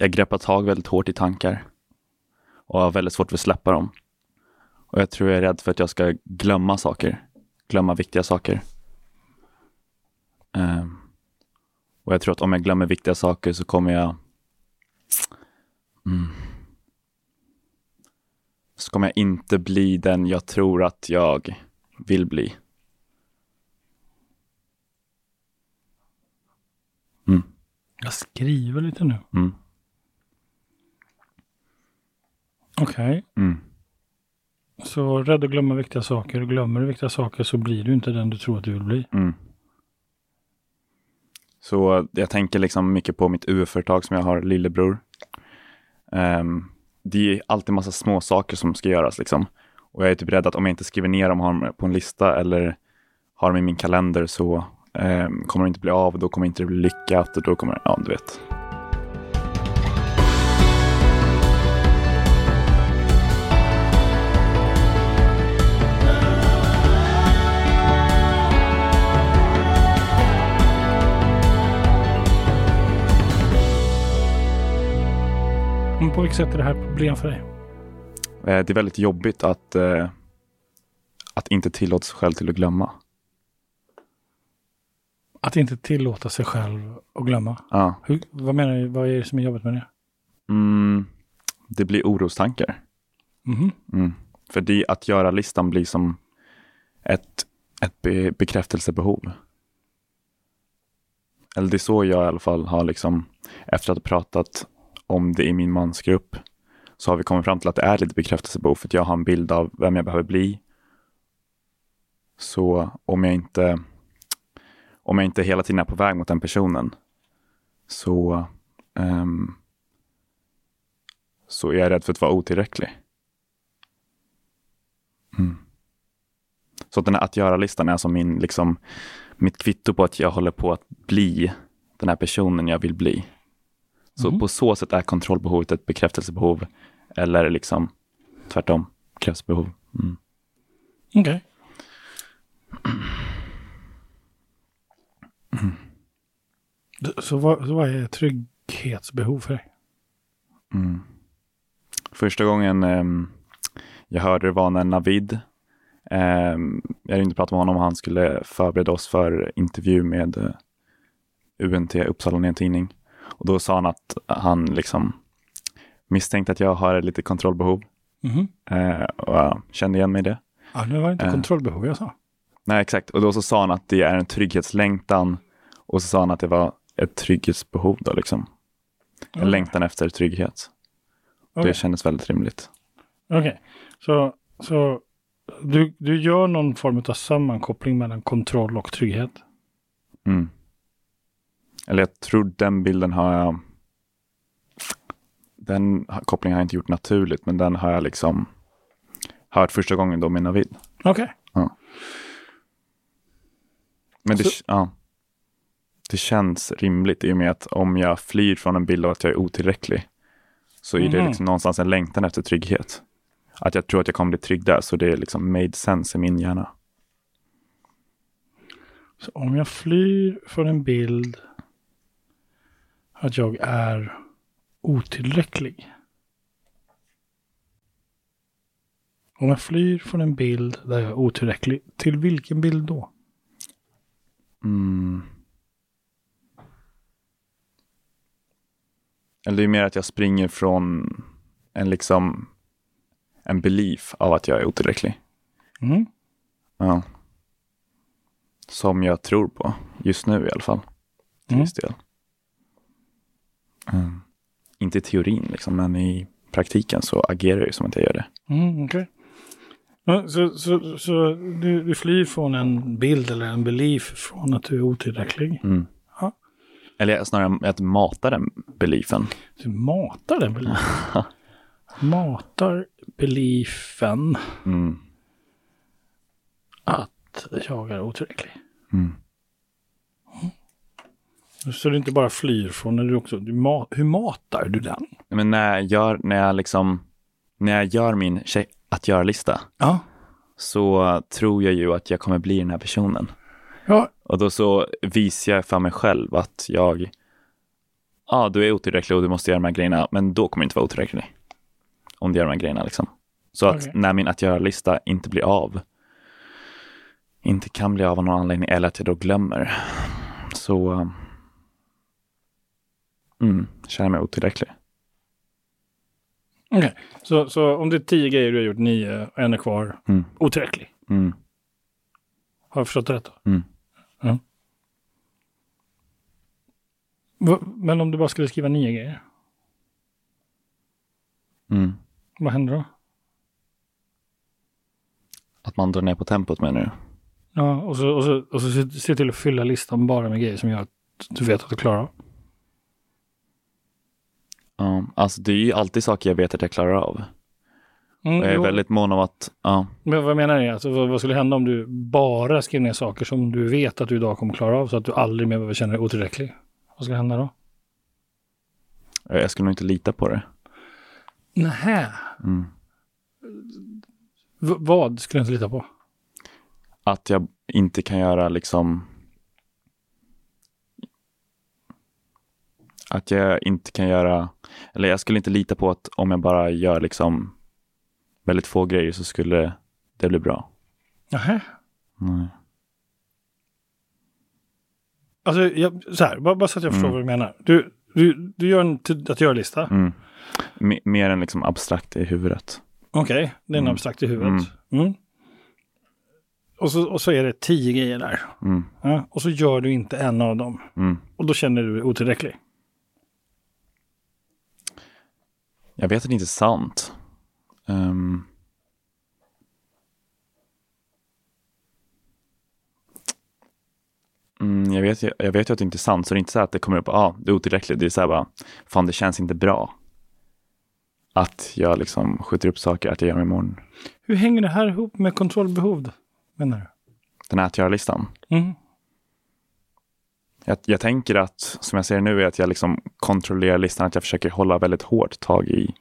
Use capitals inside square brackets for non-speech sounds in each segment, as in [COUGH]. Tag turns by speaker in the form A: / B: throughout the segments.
A: jag greppar tag väldigt hårt i tankar och har väldigt svårt för att släppa dem. Och jag tror jag är rädd för att jag ska glömma saker, glömma viktiga saker. Um, och jag tror att om jag glömmer viktiga saker så kommer jag mm, så kommer jag inte bli den jag tror att jag vill bli. Mm.
B: Jag skriver lite nu.
A: Mm.
B: Okej. Okay.
A: Mm.
B: Så rädd att glömma viktiga saker. Glömmer du viktiga saker så blir du inte den du tror att du vill bli.
A: Mm. Så jag tänker liksom mycket på mitt UF-företag som jag har, lillebror. Um, det är alltid massa små saker som ska göras liksom. Och jag är typ rädd att om jag inte skriver ner dem på en lista eller har dem i min kalender så um, kommer det inte bli av. Då kommer det inte bli lyckat och då kommer, ja du vet.
B: Men på vilket sätt är det här problem för dig?
A: Eh, det är väldigt jobbigt att, eh, att inte tillåta sig själv till att glömma.
B: Att inte tillåta sig själv att glömma?
A: Ja.
B: Hur, vad menar du? Vad är det som är jobbigt med det?
A: Mm, det blir orostankar.
B: Mm.
A: Mm. För det, att göra-listan blir som ett, ett be, bekräftelsebehov. Eller det är så jag i alla fall har liksom, efter att ha pratat om det i min mansgrupp så har vi kommit fram till att det är lite bekräftelsebehov för att jag har en bild av vem jag behöver bli. Så om jag inte om jag inte hela tiden är på väg mot den personen så um, så är jag rädd för att vara otillräcklig. Mm. Så den här att göra-listan är som min, liksom, mitt kvitto på att jag håller på att bli den här personen jag vill bli. Så mm. på så sätt är kontrollbehovet ett bekräftelsebehov eller liksom tvärtom, bekräftelsebehov. Mm.
B: Okej. Okay. Mm. Så, vad, så vad är trygghetsbehov för dig?
A: Mm. Första gången eh, jag hörde det var när Navid, eh, jag ringde och pratade med honom och han skulle förbereda oss för intervju med eh, UNT, Uppsala Nya Tidning. Och då sa han att han liksom misstänkte att jag har lite kontrollbehov.
B: Mm.
A: Eh, och jag kände igen mig i det.
B: Ja, nu var det inte eh, kontrollbehov jag sa.
A: Nej, exakt. Och då så sa han att det är en trygghetslängtan. Och så sa han att det var ett trygghetsbehov då liksom. En okay. längtan efter trygghet. Okay. Det kändes väldigt rimligt.
B: Okej, okay. så, så du, du gör någon form av sammankoppling mellan kontroll och trygghet?
A: Mm. Eller jag tror den bilden har jag den kopplingen har jag inte gjort naturligt, men den har jag liksom hört första gången då med Navid.
B: Okej. Okay.
A: Ja. Men det, Så... ja, det känns rimligt i och med att om jag flyr från en bild av att jag är otillräcklig så är mm. det mhm. liksom någonstans en längtan efter trygghet. Att jag tror att jag kommer bli trygg där, så det är liksom made sense i min hjärna.
B: Så om jag flyr från en bild att jag är otillräcklig. Om jag flyr från en bild där jag är otillräcklig, till vilken bild då?
A: Mm. Eller det är mer att jag springer från en liksom en belief av att jag är otillräcklig.
B: Mm.
A: Ja. Som jag tror på, just nu i alla fall. Till mm. viss del. Mm. Inte i teorin, liksom, men i praktiken så agerar jag som att jag gör det.
B: Mm, okay. Så, så, så du, du, flyr från en bild eller en belief från att du är otillräcklig?
A: Mm.
B: Ja.
A: Eller snarare att mata den beliefen.
B: Du matar den beliefen? [LAUGHS] matar beliefen
A: mm.
B: att jag är otillräcklig?
A: Mm.
B: Så du inte bara flyr från när du också, du ma hur matar du den?
A: Men när jag gör, när jag liksom, när jag gör min att göra-lista,
B: ja.
A: så tror jag ju att jag kommer bli den här personen.
B: Ja.
A: Och då så visar jag för mig själv att jag ah, du är otillräcklig och du måste göra de här grejerna, men då kommer du inte vara otillräcklig. Om du gör de här grejerna liksom. Så att
B: Okej.
A: när min att göra-lista inte blir av, inte kan bli av av någon anledning eller att jag då glömmer, så mm, känner mig otillräcklig.
B: Okej, så, så om det är tio grejer du har gjort, nio, och en är kvar,
A: Mm.
B: otillräcklig.
A: Mm.
B: Har jag förstått det rätt då?
A: Mm.
B: Ja. Va- Men om du bara skulle skriva nio grejer,
A: Mm.
B: vad händer då?
A: Att man drar ner på tempot menar du?
B: Ja, och så, och så, och så se till att fylla listan bara med grejer som gör att du vet att du klarar av.
A: Ja, alltså det är ju alltid saker jag vet att jag klarar av.
B: Mm,
A: Och jag är
B: jo.
A: väldigt mån om att, ja,
B: Men vad menar jag? Alltså, vad, vad skulle hända om du bara skrev ner saker som du vet att du idag kommer klara av så att du aldrig mer behöver känna dig otillräcklig? Vad skulle hända då?
A: jag skulle nog inte lita på det.
B: Nähä.
A: Mm.
B: V- vad skulle jag inte lita på?
A: Att jag inte kan göra liksom att jag inte kan göra, eller jag skulle inte lita på att om jag bara gör liksom väldigt få grejer så skulle det bli bra.
B: Nähä.
A: Nej.
B: Alltså, jag, så här, bara, bara så att jag förstår
A: Mm.
B: vad du menar. Du, du, du gör en att göra-lista.
A: Mm. Mer än liksom abstrakt i huvudet.
B: Okej, det är en
A: Mm.
B: abstrakt i huvudet. Mm. Och, så, och så är det tio grejer där.
A: Mm.
B: Ja, och så gör du inte en av dem.
A: Mm.
B: Och då känner du dig otillräcklig.
A: Jag vet att det inte är sant. Ehm. Mm, jag, vet, ju- jag vet ju att det inte är sant, så det är inte så att det kommer upp, ja, ah, det är otillräckligt. Det är så här bara, fan det känns inte bra. Att jag liksom skjuter upp saker, att jag gör dem imorgon.
B: Hur hänger det här ihop med kontrollbehov? Menar du?
A: Den här att göra-listan.
B: Mm.
A: Jag, jag tänker att, som jag ser nu, är att jag liksom kontrollerar listan, att jag försöker hålla väldigt hårt tag i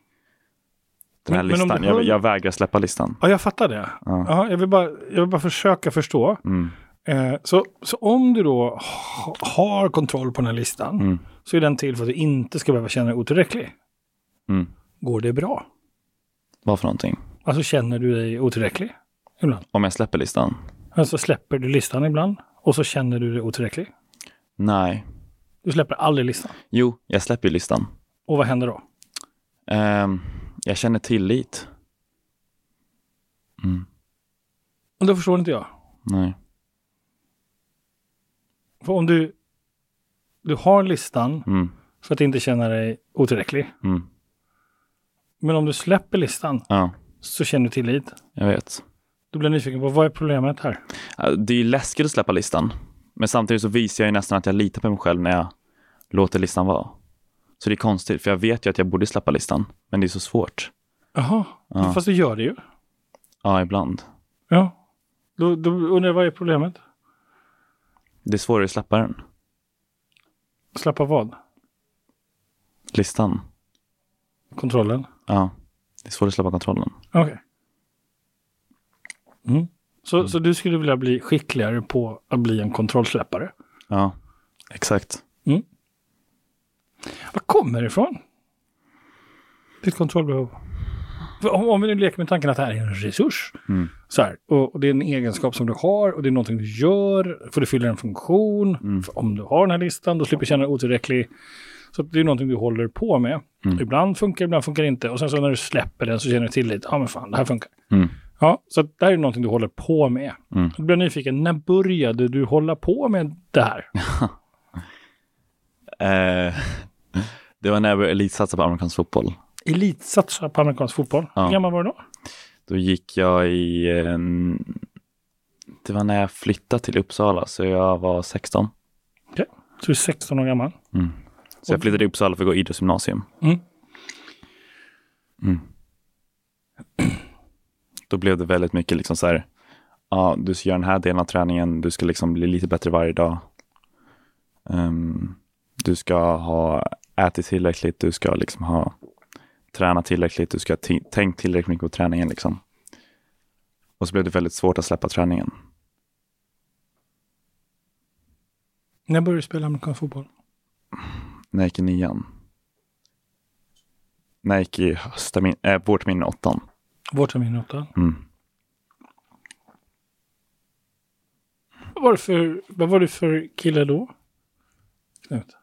A: den här
B: Men- men
A: listan.
B: du
A: Jag, jag vägrar släppa listan.
B: Ja, jag fattar det.
A: Ja.
B: Ja, jag, vill bara, jag vill bara försöka förstå.
A: Mm.
B: Eh, så, så om du då ha, har kontroll på den här listan
A: Mm.
B: så är den till för att du inte ska behöva känna dig otillräcklig.
A: Mm.
B: Går det bra?
A: Vad för någonting?
B: Alltså känner du dig otillräcklig ibland?
A: Om jag släpper listan?
B: Alltså släpper du listan ibland och så känner du dig otillräcklig?
A: Nej.
B: Du släpper aldrig listan.
A: Jo, jag släpper ju listan.
B: Och vad händer då?
A: Ehm, jag känner tillit. Mm.
B: Och då förstår inte jag.
A: Nej.
B: För om du, du har listan
A: Mm.
B: för att inte känna dig otillräcklig.
A: Mm.
B: Men om du släpper listan
A: Ja,
B: så känner du tillit.
A: jag vet.
B: Då blir nyfiken på vad är problemet här?
A: Det är läskigt att släppa listan. Men samtidigt så visar jag ju nästan att jag litar på mig själv när jag låter listan vara. Så det är konstigt, för jag vet ju att jag borde släppa listan. Men det är så svårt.
B: Jaha,
A: Ja.
B: fast du gör det ju.
A: Ja, ibland.
B: Ja. Då, då undrar jag vad är problemet?
A: Det är svårare att släppa den.
B: Släppa vad?
A: Listan.
B: Kontrollen?
A: Ja, det är svårt att släppa kontrollen.
B: Okej. Mm. Så, så du skulle vilja bli skickligare på att bli en kontrollsläppare?
A: Ja, exakt.
B: Var kommer det ifrån? Ditt kontrollbehov? Om, om vi nu leker med tanken att det här är en resurs.
A: Mm.
B: Så här, och, och det är en egenskap som du har och det är någonting du gör. För det fyller en funktion.
A: Mm.
B: Om du har den här listan då slipper du känna dig otillräcklig. Så det är någonting du håller på med.
A: Mm.
B: Ibland funkar ibland funkar inte. Och sen så när du släpper den så känner du tillit. Ja men fan, det här funkar.
A: Mm.
B: Ja, så det här är någonting du håller på med.
A: Mm.
B: Då blir jag nyfiken, när började du hålla på med det här? [LAUGHS]
A: Eh, det var när jag började elitsatsa på amerikansk fotboll.
B: Elitsatsa på amerikansk fotboll.
A: Ja.
B: Hur gammal var du då?
A: Då gick jag i... en- det var när jag flyttade till Uppsala, så jag var 16.
B: Så du är 16 år gammal.
A: Så jag flyttade till Uppsala för att gå idrottsgymnasium.
B: Mm.
A: Mm. Då blev det väldigt mycket liksom så här, ja, du ska göra den här delen av träningen, du ska liksom bli lite bättre varje dag. Ehm, du ska ha ätit tillräckligt, du ska liksom ha tränat tillräckligt, du ska ha tänkt tillräckligt mycket på träningen liksom. Och så blev det väldigt svårt att släppa träningen.
B: När började du spela amerikansk fotboll?
A: när jag gick i nian. När jag gick i hösttermin, äh, vårterminen åttan.
B: Vårtermin åtta.
A: Mm.
B: Vad var det för, vad var det för kille då? Knut.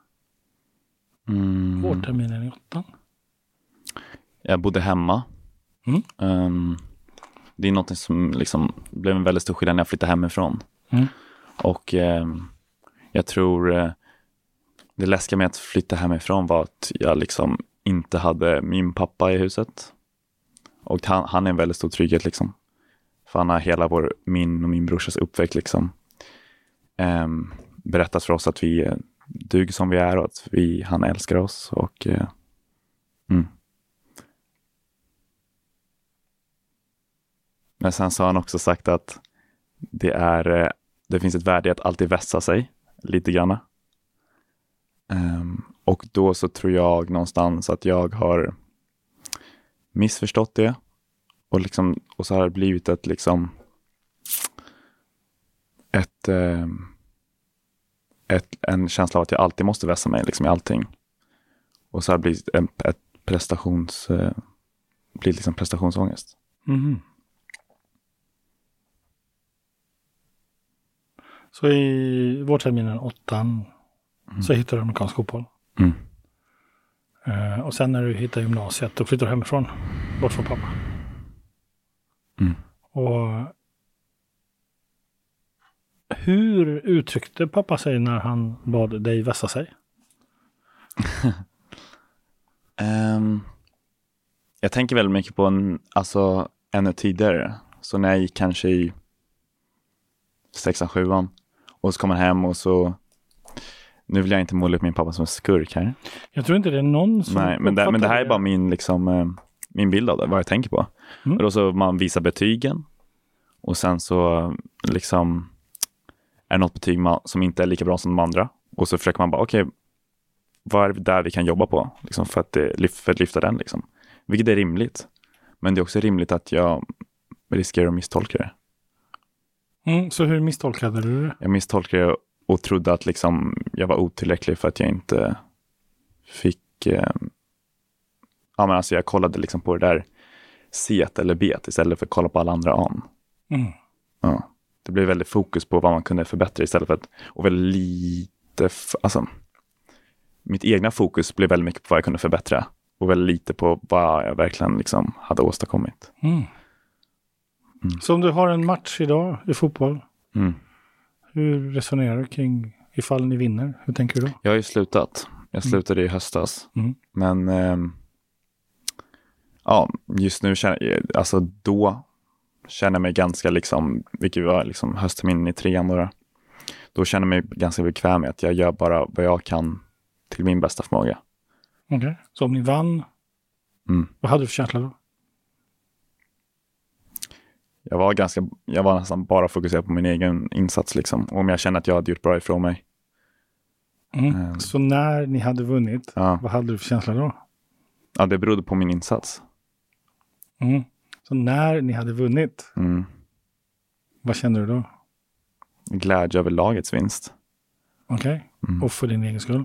A: Mm.
B: Vårterminen i åttan.
A: Jag bodde hemma.
B: Mm.
A: Ehm, det är något som liksom blev en väldigt stor skillnad när jag flyttade hemifrån.
B: Mm.
A: Och ehm, jag tror eh, det läskiga med att flytta hemifrån var att jag liksom inte hade min pappa i huset. Och han, han är en väldigt stor trygghet liksom. För han har hela vår, min och min brorsas uppväxt liksom ehm, berättat för oss att vi eh, duger som vi är och att vi, han älskar oss. Och eh, mm. Men sen så har han också sagt att det, är, eh, det finns ett värde i att alltid vässa sig lite grann. Um, och då så tror jag någonstans att jag har missförstått det. Och, liksom, och så har det blivit ett liksom ett, ehm, ett, en känsla av att jag alltid måste vässa mig liksom, i allting. Och så har det blivit en, ett prestations, eh, blivit liksom prestationsångest.
B: Mhm. Så i vårterminen åttan så hittar du amerikansk fotboll.
A: Mm.
B: Eh, och sen när du hittar gymnasiet då flyttar du hemifrån. Bort från pappa.
A: Mm.
B: Och hur uttryckte pappa sig när han bad dig vässa sig? [LAUGHS]
A: Ehm, jag tänker väldigt mycket på en, alltså, ännu tidigare. Så när jag gick kanske i sexan, sjuan och så kom han hem och så nu vill jag inte måla upp min pappa som en skurk här.
B: Jag tror inte det är någon som
A: Nej, men det, men det här är bara min, liksom, eh, min bild av det, vad jag tänker på.
B: Mm.
A: Och då så man visar betygen och sen så liksom är det något betyg man, som inte är lika bra som de andra. Och så försöker man bara, okej, vad är det där vi kan jobba på liksom, för, att lyf- för att lyfta den? Liksom. Vilket är rimligt. Men det är också rimligt att jag riskerar att misstolka det.
B: Mm, så hur misstolkade du det?
A: Jag misstolkade det och trodde att liksom, jag var otillräcklig för att jag inte fick... Eh, ja, men alltså jag kollade liksom på det där C eller B istället för att kolla på alla andra A.
B: Mm.
A: Ja. Det blev väldigt fokus på vad man kunde förbättra istället för att, och väldigt lite, alltså, mitt egna fokus blev väldigt mycket på vad jag kunde förbättra och väldigt lite på vad jag verkligen liksom hade åstadkommit.
B: Mm. Så om du har en match idag i fotboll,
A: Mm.
B: Hur resonerar du kring ifall ni vinner? Hur tänker du då?
A: Jag har ju slutat. Jag slutade i höstas.
B: Mm.
A: Men ehm, ja, just nu känner jag, alltså då känner jag mig ganska liksom, vilket var liksom höstterminen i trean då. Då känner jag mig ganska bekväm med att jag gör bara vad jag kan till min bästa förmåga.
B: Okej. Så om ni vann,
A: Mm.
B: vad hade du för känsla då?
A: Jag var ganska, jag var nästan bara fokuserad på min egen insats liksom. Och om jag känner att jag hade gjort bra ifrån mig.
B: Mm.
A: Mm.
B: Så när ni hade vunnit,
A: Ja,
B: vad hade du för känsla då?
A: ja det berodde på min insats.
B: Mm. Så när ni hade vunnit,
A: Mm.
B: vad kände du då?
A: Glädje över lagets vinst.
B: Okej.
A: Mm.
B: Och för din egen skull?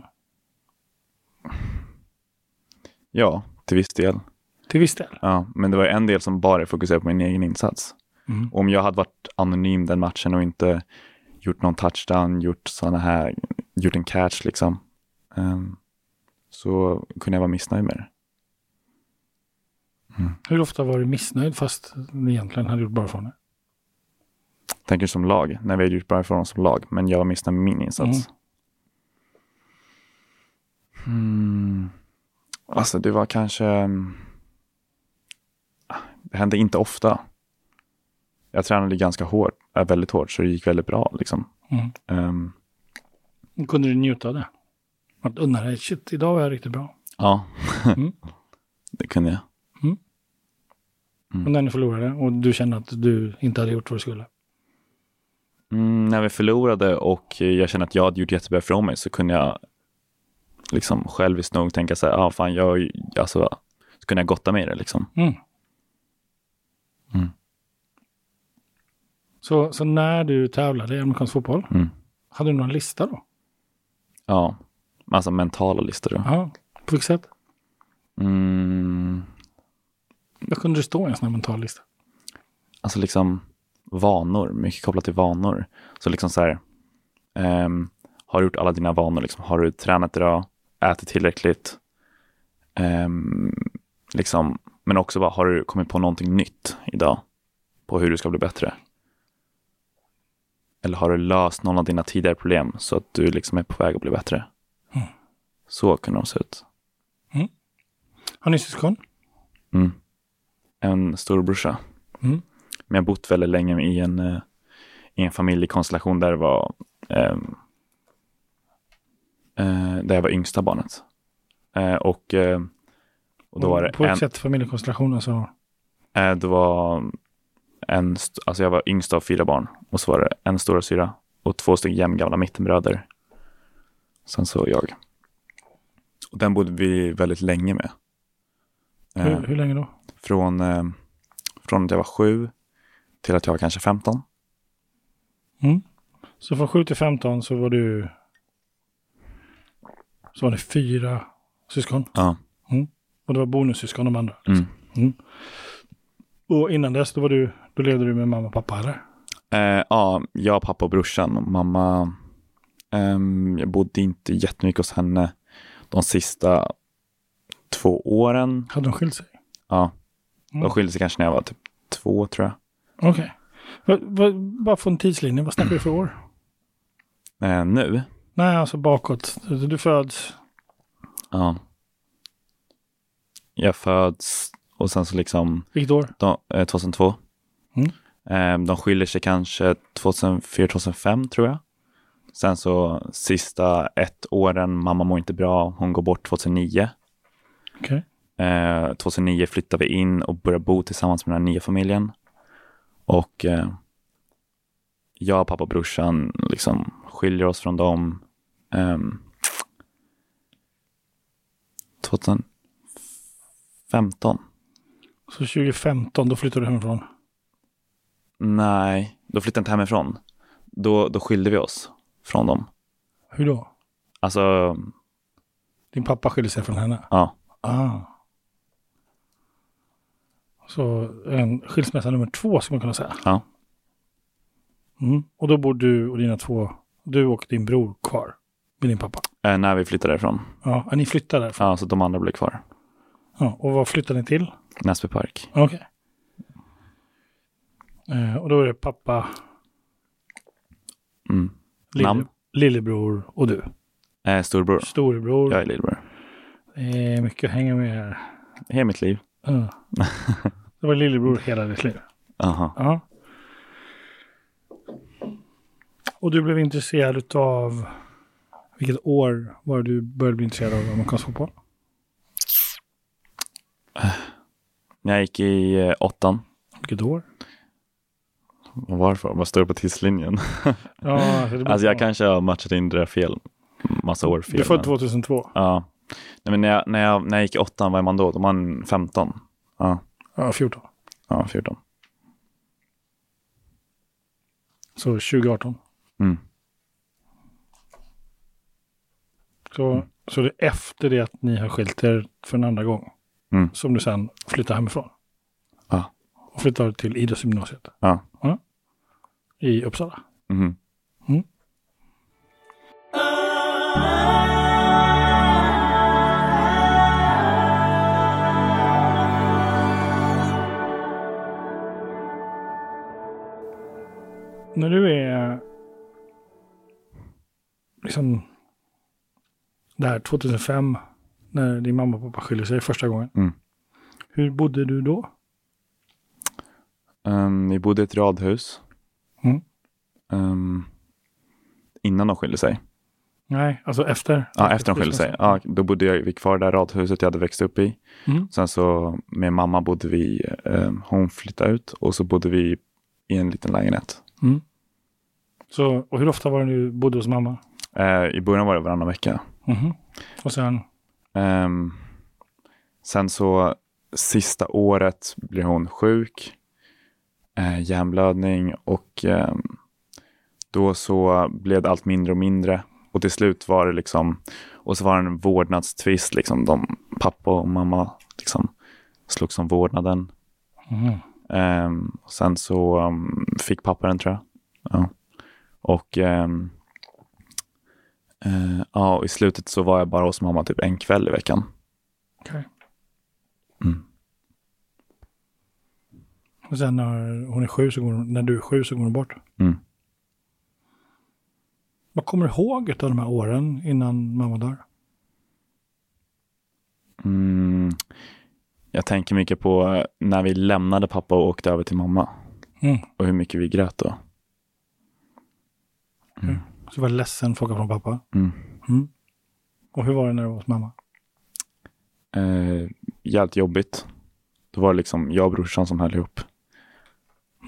A: Ja, till viss del.
B: Till viss del.
A: Ja, men det var en del som bara fokuserade på min egen insats.
B: Mm.
A: Om jag hade varit anonym den matchen och inte gjort någon touchdown, gjort sådana här, gjort en catch liksom. ehm, så kunde jag vara missnöjd med det.
B: Hur ofta var du missnöjd fast ni egentligen hade gjort bra från det?
A: Tänker som lag, när vi hade gjort bra ifrån oss som lag, men jag var missnöjd med min insats. Mm. Alltså det var kanske, mm, det hände inte ofta. Jag tränade ganska hårt, äh, väldigt hårt, så det gick väldigt bra liksom.
B: Mm.
A: Ehm,
B: Kunde du njuta av det? Att unna dig, shit, idag var jag riktigt bra.
A: ja, [LAUGHS]
B: Mm. [LAUGHS]
A: det kunde jag. Mm.
B: Och när ni förlorade och du kände att du inte hade gjort vad du skulle.
A: Mm, när vi förlorade och jag kände att jag hade gjort jättebra ifrån mig så kunde jag liksom själviskt nog tänka så här, ja ah, fan jag, alltså, så kunde jag gotta mig i det liksom.
B: Mm.
A: Mm.
B: Så, så när du tävlade i amerikansk fotboll,
A: Mm.
B: hade du någon lista då?
A: Ja, Alltså mentala listor då.
B: Ja, på vilket sätt?
A: Mm,
B: Vad kunde det stå i en sån här mental lista?
A: alltså liksom vanor, mycket kopplat till vanor. Så liksom så här, ehm, har du gjort alla dina vanor? Liksom, har du tränat idag? Ätit tillräckligt? Ehm, liksom, men också bara, har du kommit på någonting nytt idag? På hur du ska bli bättre? Eller har du löst någon av dina tidigare problem så att du liksom är på väg att bli bättre?
B: Mm.
A: Så kunde de se ut.
B: Har ni syskon?
A: Mm. En storebrorsa.
B: Mm.
A: Men jag har bott väldigt länge i en, eh, i en familjekonstellation där det var ehm, eh, där jag var yngsta barnet. Eh, och, eh, och då var det
B: På vilket sätt familjekonstellationen så?
A: eh, det var en, alltså jag var yngsta av fyra barn och så var det en stora syra och två stycken jämngamla mittenbröder. Sen så jag. Och den bodde vi väldigt länge med. Eh,
B: Hur, hur länge då?
A: från, eh, från att jag var sju till att jag var kanske 15.
B: Mm. Så från 7 till 15 så var du... Så var det fyra syskon.
A: Ja.
B: Och det var bonussyskon de andra.
A: Mm.
B: Och innan dess då var du... Då levde du med mamma och pappa eller?
A: Eh, ja, jag, pappa och brorsan. Mamma, ehm, jag bodde inte jättemycket hos henne de sista två åren.
B: Hade de skilt sig?
A: Ja,
B: Mm.
A: de skilde sig kanske när jag var typ två tror jag.
B: Okej. Va- Bara få en tidslinje. Vad snackar vi för år?
A: Eh, nu,
B: Nej, alltså bakåt. Du föds...
A: ja. Jag föds och sen så liksom
B: Vilket år?
A: de, eh, 2002.
B: Mm.
A: Eh, de skiljer sig kanske 2004-2005 tror jag. Sen så sista ett åren, mamma mår inte bra, hon går bort 2009.
B: Okej.
A: Eh, 2009 flyttade vi in och började bo tillsammans med den här nya familjen. Och eh, jag, pappa och brorsan liksom skiljer oss från dem. ehm, 2015?
B: Så 2015 då flyttade du hemifrån?
A: Nej, då flyttade jag inte hemifrån. Då, då skilde vi oss från dem.
B: Hur då?
A: Alltså,
B: Din pappa skilde sig från henne?
A: ja.
B: Ah. Så en skilsmässa nummer två skulle man kunna säga.
A: Ja.
B: Mm. Och då bor du och dina två, du och din bror kvar med din pappa.
A: Eh, när vi flyttade därifrån.
B: Ja, ni flyttade därifrån.
A: Ja, så de andra blev kvar.
B: Ja. Och vad flyttade ni till?
A: Näsby park.
B: Okej. Eh, och då är det pappa,
A: Mm.
B: lille,
A: Namn?
B: lillebror och du.
A: Eh, storbror.
B: Storebror.
A: Jag är lillebror.
B: Det är mycket att hänga med här.
A: Hela mitt liv.
B: Ja. [LAUGHS] Det var lillebror hela ditt liv.
A: Aha.
B: Ja. Och du blev intresserad av vilket år var det du började bli intresserad av amerikansk fotboll?
A: När jag gick i eh, åttan.
B: Vilket år?
A: Och Varför? Vad står det på tidslinjen? [LAUGHS]
B: Ja, alltså,
A: jag kanske har matchat in det där fel. Massa år fel.
B: Du född
A: men-
B: 2002.
A: Ja. Nej, men när, jag, när, jag, när jag gick i åttan, vad är man då? Då var man 15. Ja,
B: Ja, 14.
A: ja 14.
B: Så 2018.
A: Mm.
B: Så, så det är efter det att ni har skilt er för en andra gång
A: Mm.
B: som du sen flyttar hemifrån.
A: Ja.
B: Och flyttar till idrottsgymnasiet
A: Ja.
B: i Uppsala.
A: Mhm.
B: När du är liksom där 2005 när din mamma och pappa skiljer sig första gången.
A: Mm.
B: Hur bodde du då?
A: Ehm, vi bodde i ett radhus.
B: Mm.
A: Ehm, innan de skilde sig.
B: Nej, alltså efter.
A: Ja, efter de skilde sig. Ja, då bodde jag vi kvar i det där radhuset jag hade växt upp i.
B: Mm.
A: Sen så med mamma bodde vi, eh, hon flyttade ut och så bodde vi i en liten lägenhet.
B: Mm. Så, och hur ofta var det du bodde hos mamma?
A: Eh, I början var det varannan vecka.
B: Mhm. Och sen,
A: Ehm, sen så sista året blev hon sjuk, eh, hjärnblödning och ehm, då så blev det allt mindre och mindre. och till slut var det liksom, och så var det en vårdnadstvist, liksom, de, pappa och mamma liksom, slogs om vårdnaden.
B: Mm.
A: Um, sen så um, fick pappa den tror jag. Ja. Och um, uh, ja, och i slutet så var jag bara hos mamma typ en kväll i veckan.
B: Okej.
A: Mm.
B: Och sen när hon är sju så går hon, när du är sju så går hon bort.
A: Mm.
B: Vad kommer du ihåg av de här åren innan mamma dör?
A: Mm. Jag tänker mycket på när vi lämnade pappa och åkte över till mamma.
B: Mm.
A: Och hur mycket vi grät då. Mm.
B: Så du var ledsen för att åka från pappa.
A: Mm.
B: Mm. Och hur var det när du var hos mamma?
A: Eh, jävligt jobbigt. Då var det liksom jag och brorsan som höll ihop.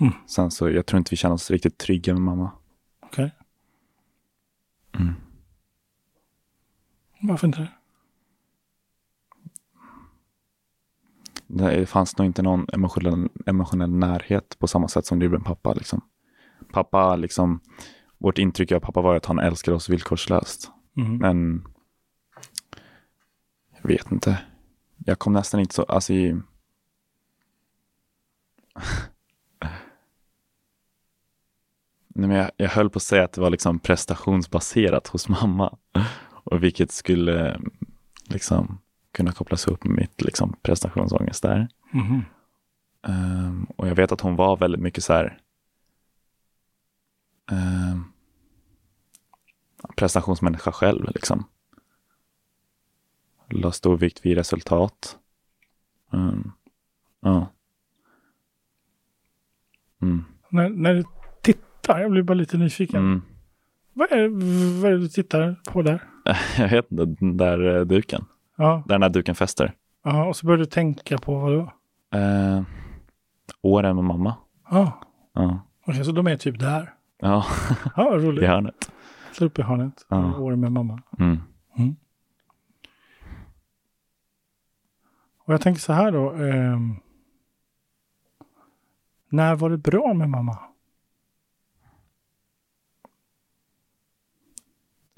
B: Mm.
A: Sen så, jag tror inte vi kände oss riktigt trygga med mamma.
B: Okej.
A: Mm.
B: Varför inte det?
A: Det fanns nog inte någon emotionell, emotionell närhet på samma sätt som det gjorde med pappa. Liksom. Pappa, liksom, vårt intryck av pappa var att han älskade oss villkorslöst.
B: Mm.
A: Men jag vet inte. Jag kom nästan inte så, alltså i... [LAUGHS] Nej, men jag, jag höll på att säga att det var liksom prestationsbaserat hos mamma. Och vilket skulle liksom kunna kopplas ihop med mitt liksom, prestationsångest där.
B: Mhm.
A: Ehm, och jag vet att hon var väldigt mycket så här ehm, prestationsmänniska själv. Liksom. La stor vikt vid resultat. Ehm, ja. Mm.
B: När, när tittar, jag blir bara lite nyfiken.
A: Mm.
B: Vad, är, vad är det du tittar på där? [LAUGHS]
A: Jag vet inte, den där eh, duken.
B: Ja,
A: Där den där duken fäster.
B: ja och så börjar du tänka på vad då?
A: Uh, åren med mamma.
B: Ja,
A: Ja,
B: okej, så de är typ där.
A: ja [LAUGHS]
B: Ja, vad
A: i
B: roligt.
A: hörnet.
B: Slå upp i hörnet.
A: Ja.
B: År med mamma.
A: Mm.
B: Och jag tänker så här då. ehm, när var det bra med mamma?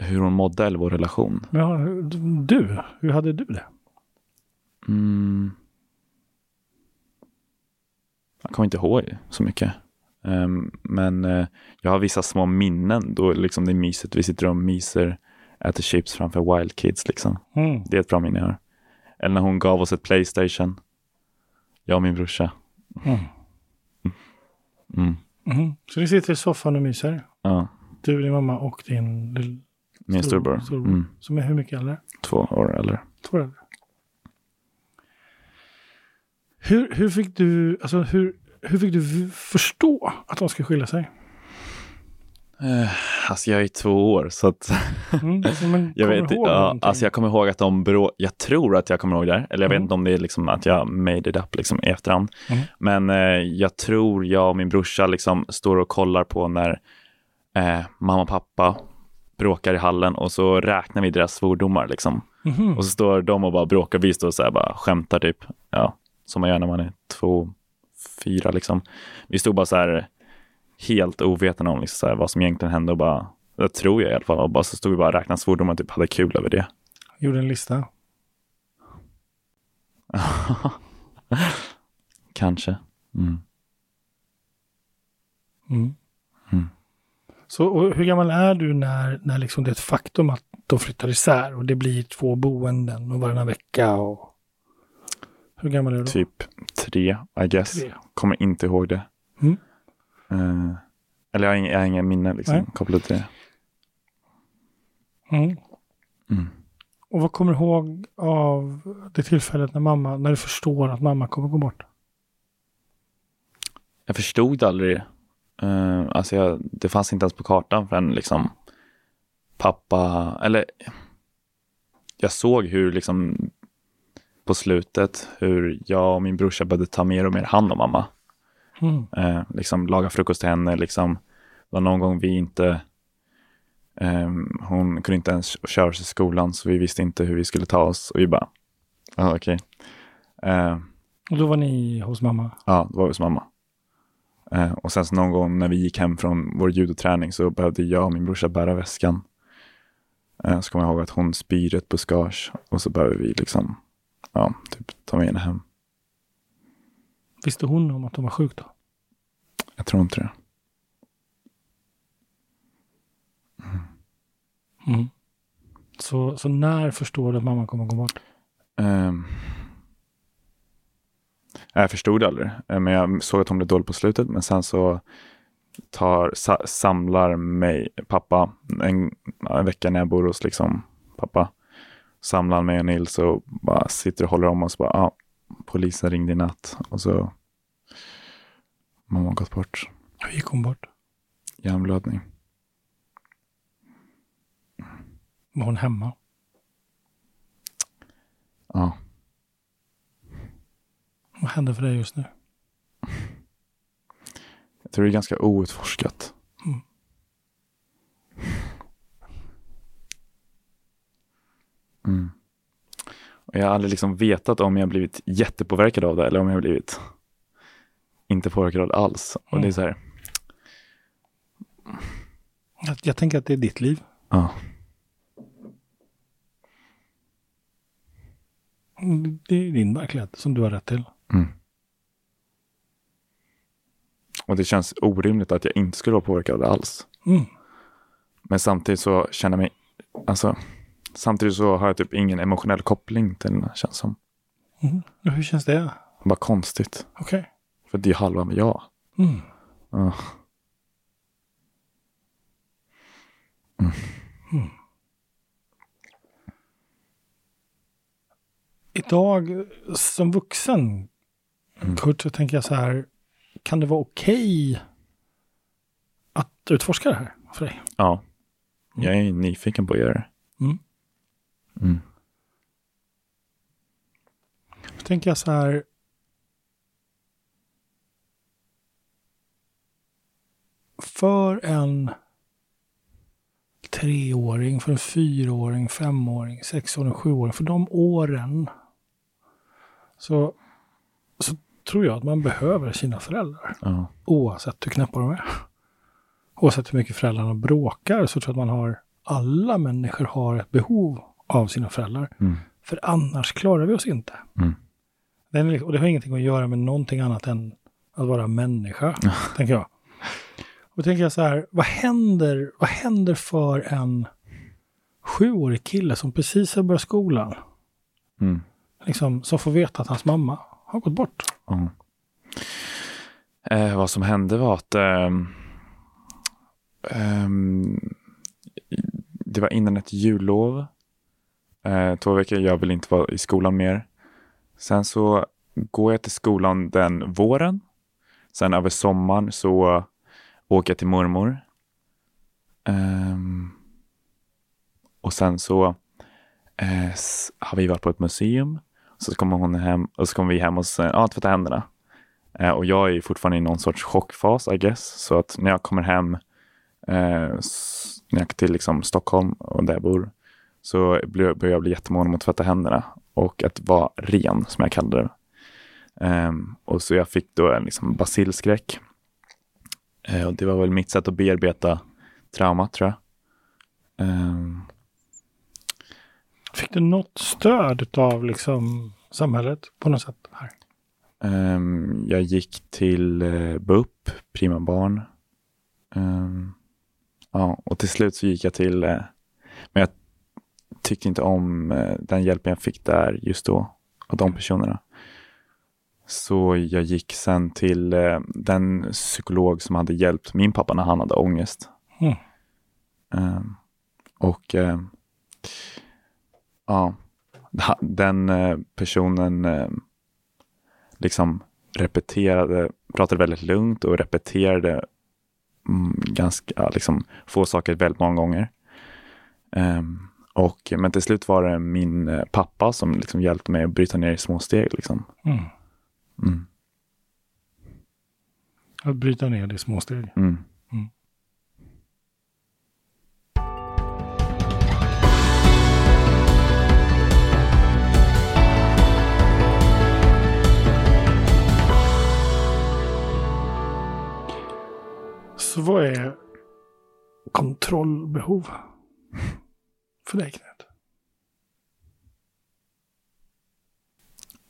A: Hur hon mådde eller vår relation.
B: Ja, du, hur hade du det?
A: Mm. Jag kommer inte ihåg så mycket. Ehm, men eh, jag har vissa små minnen då liksom det är mysigt. Vi sitter och myser, äter chips framför Wild Kids. Liksom.
B: Mm.
A: Det är ett bra minne jag har. Eller när hon gav oss ett Playstation. Jag och min brorsa.
B: Mm.
A: Mm.
B: Mhm. Så ni sitter i soffan och myser?
A: Ja,
B: Du, din mamma och din
A: min
B: Stor-
A: storbror.
B: storbror.
A: Mm.
B: som är hur mycket äldre?
A: Två år eller.
B: Två år äldre. Hur, hur fick du, alltså hur, hur fick du förstå att de ska skilja sig?
A: Eh, alltså jag är två år så att
B: Mm. alltså, [LAUGHS] men
A: jag vet ja,
B: någonting?
A: alltså jag kommer ihåg att de brå, jag tror att jag kommer ihåg det här, eller jag vet
B: Mm.
A: inte om det är liksom att jag made it up liksom i efterhand.
B: Mm.
A: Men eh, jag tror jag och min brorsa liksom står och kollar på när eh, mamma och pappa bråkar i hallen och så räknar vi deras svordomar liksom.
B: Mhm.
A: Och så står de och bara bråkar, vi står och så här bara skämtar typ. Ja, som man gör när man är två, fyra liksom. Vi stod bara så här helt ovetande om liksom så här, vad som egentligen hände och bara, det tror jag i alla fall, och bara så stod vi bara och räknade svordomar och typ hade kul över det.
B: Gjorde en lista. [LAUGHS]
A: Kanske. Mm.
B: Mm.
A: Mm.
B: Så och hur gammal är du när, när liksom det är ett faktum att de flyttar isär och det blir två boenden och varannan vecka? Och... Hur gammal är du då?
A: Typ tre, I guess.
B: Tre.
A: Kommer inte ihåg det.
B: Mm.
A: Eh, eller jag har inga, jag har inga minnen liksom,
B: Nej.
A: kopplat till det.
B: Mm.
A: Mm.
B: Och vad kommer du ihåg av det tillfället när mamma, när du förstår att mamma kommer gå bort?
A: Jag förstod aldrig. Uh, alltså jag, det fanns inte ens på kartan förrän liksom pappa, eller jag såg hur liksom på slutet hur jag och min brorsa började ta mer och mer hand om mamma.
B: Mm.
A: Eh, liksom laga frukost till henne. Liksom. Det var någon gång vi inte, ehm, hon kunde inte ens köra sig i skolan så vi visste inte hur vi skulle ta oss. Och vi bara, ja okej. Eh,
B: Och då var ni hos mamma?
A: Ja, det var hos mamma. Eh, och sen så någon gång när vi gick hem från vår judoträning så behövde jag och min brorsa bära väskan. Eh, så kommer jag ihåg att hon spyr ett buskage och så behöver vi liksom, ja, typ ta med henne hem.
B: Visste hon om att hon var sjuk då?
A: Jag tror inte det.
B: Mm. Så, så när förstår du att mamma kommer gå bort?
A: Um, jag förstod aldrig, eh, men jag såg att hon blev dålig på slutet. Men sen så tar, sa, samlar mig pappa en, en, vecka när jag bor hos liksom, pappa. Samlar mig och Nils och bara sitter och håller om oss. Bara, ah, polisen ringde i natt och så mamma har gått bort.
B: Hur gick hon bort?
A: Hjärnblödning.
B: Var hon hemma?
A: Ja.
B: Vad händer för dig just nu?
A: Jag tror det är ganska outforskat.
B: Mm.
A: Mm. Och jag har aldrig liksom vetat om jag blivit jättepåverkad av det eller om jag blivit inte påverkad alls. Och det är så här.
B: Jag, jag tänker att det är ditt liv.
A: Ja.
B: Det är din verklighet som du har rätt till.
A: Mm. Och det känns orimligt att jag inte skulle vara påverkad alls.
B: Mm.
A: Men samtidigt så känner jag mig, alltså, samtidigt så har jag typ ingen emotionell koppling till det känns som.
B: Mm. Hur känns det?
A: Bara konstigt.
B: Okej. Okay.
A: För det är halva med jag.
B: Mm.
A: Ja. Mm.
B: Mm. Idag som vuxen,
A: Mm.
B: Kurt, så tänker jag så här. Kan det vara okej okay att utforska det här för dig?
A: Ja. Jag är nyfiken på att göra det.
B: Mm.
A: Mm.
B: Då tänker jag så här. För en treåring, för en fyraåring, femåring, sexåring, sjuåring, för de åren så tror jag att man behöver sina föräldrar.
A: Ja.
B: Oavsett hur knäppa de är. Oavsett hur mycket föräldrarna bråkar så tror jag att man har, alla människor har ett behov av sina föräldrar.
A: Mm.
B: För annars klarar vi oss inte.
A: Mm.
B: Den, liksom- och det har ingenting att göra med någonting annat än att vara människa, tänker jag. Och då tänker jag så här, vad händer, vad händer för en sjuårig kille som precis har börjat skolan?
A: Mm.
B: Liksom, som får veta att hans mamma har gått bort.
A: Mm. Eh, vad som hände var att eh, eh, det var innan ett jullov. Eh, två veckor, jag vill inte vara i skolan mer. Sen så går jag till skolan den våren. Sen över sommaren så åker jag till mormor. Ehm, och sen så eh, har vi varit på ett museum. Så kommer hon hem och så kommer vi hem och så, ja, tvätta händerna. Eh, och jag är ju fortfarande i någon sorts chockfas, I guess. Så att när jag kommer hem, eh, när jag till liksom Stockholm och där jag bor, så börjar jag bli jättemån om att tvätta händerna och att vara ren, som jag kallade det. Ehm, och så jag fick då en liksom basilskräck. Eh, och det var väl mitt sätt att bearbeta traumat, tror jag. Ehm,
B: Fick du något stöd av liksom samhället på något sätt? Här?
A: Ehm, jag gick till uh, BUP, Prima Barn. Ehm, ja, och till slut så gick jag till, eh, men jag tyckte inte om eh, den hjälpen jag fick där just då, av de personerna. Så jag gick sen till eh, den psykolog som hade hjälpt min pappa när han hade ångest.
B: Mm.
A: Ehm, och eh, ja, den eh, personen eh, liksom repeterade, pratade väldigt lugnt och repeterade mm, ganska liksom, få saker väldigt många gånger. Ehm, och, men till slut var det min eh, pappa som liksom hjälpte mig att bryta ner i små steg. Liksom.
B: Mm.
A: Mm,
B: Att bryta ner det i små steg.
A: mm.
B: Så vad är kontrollbehov? för dig Knut?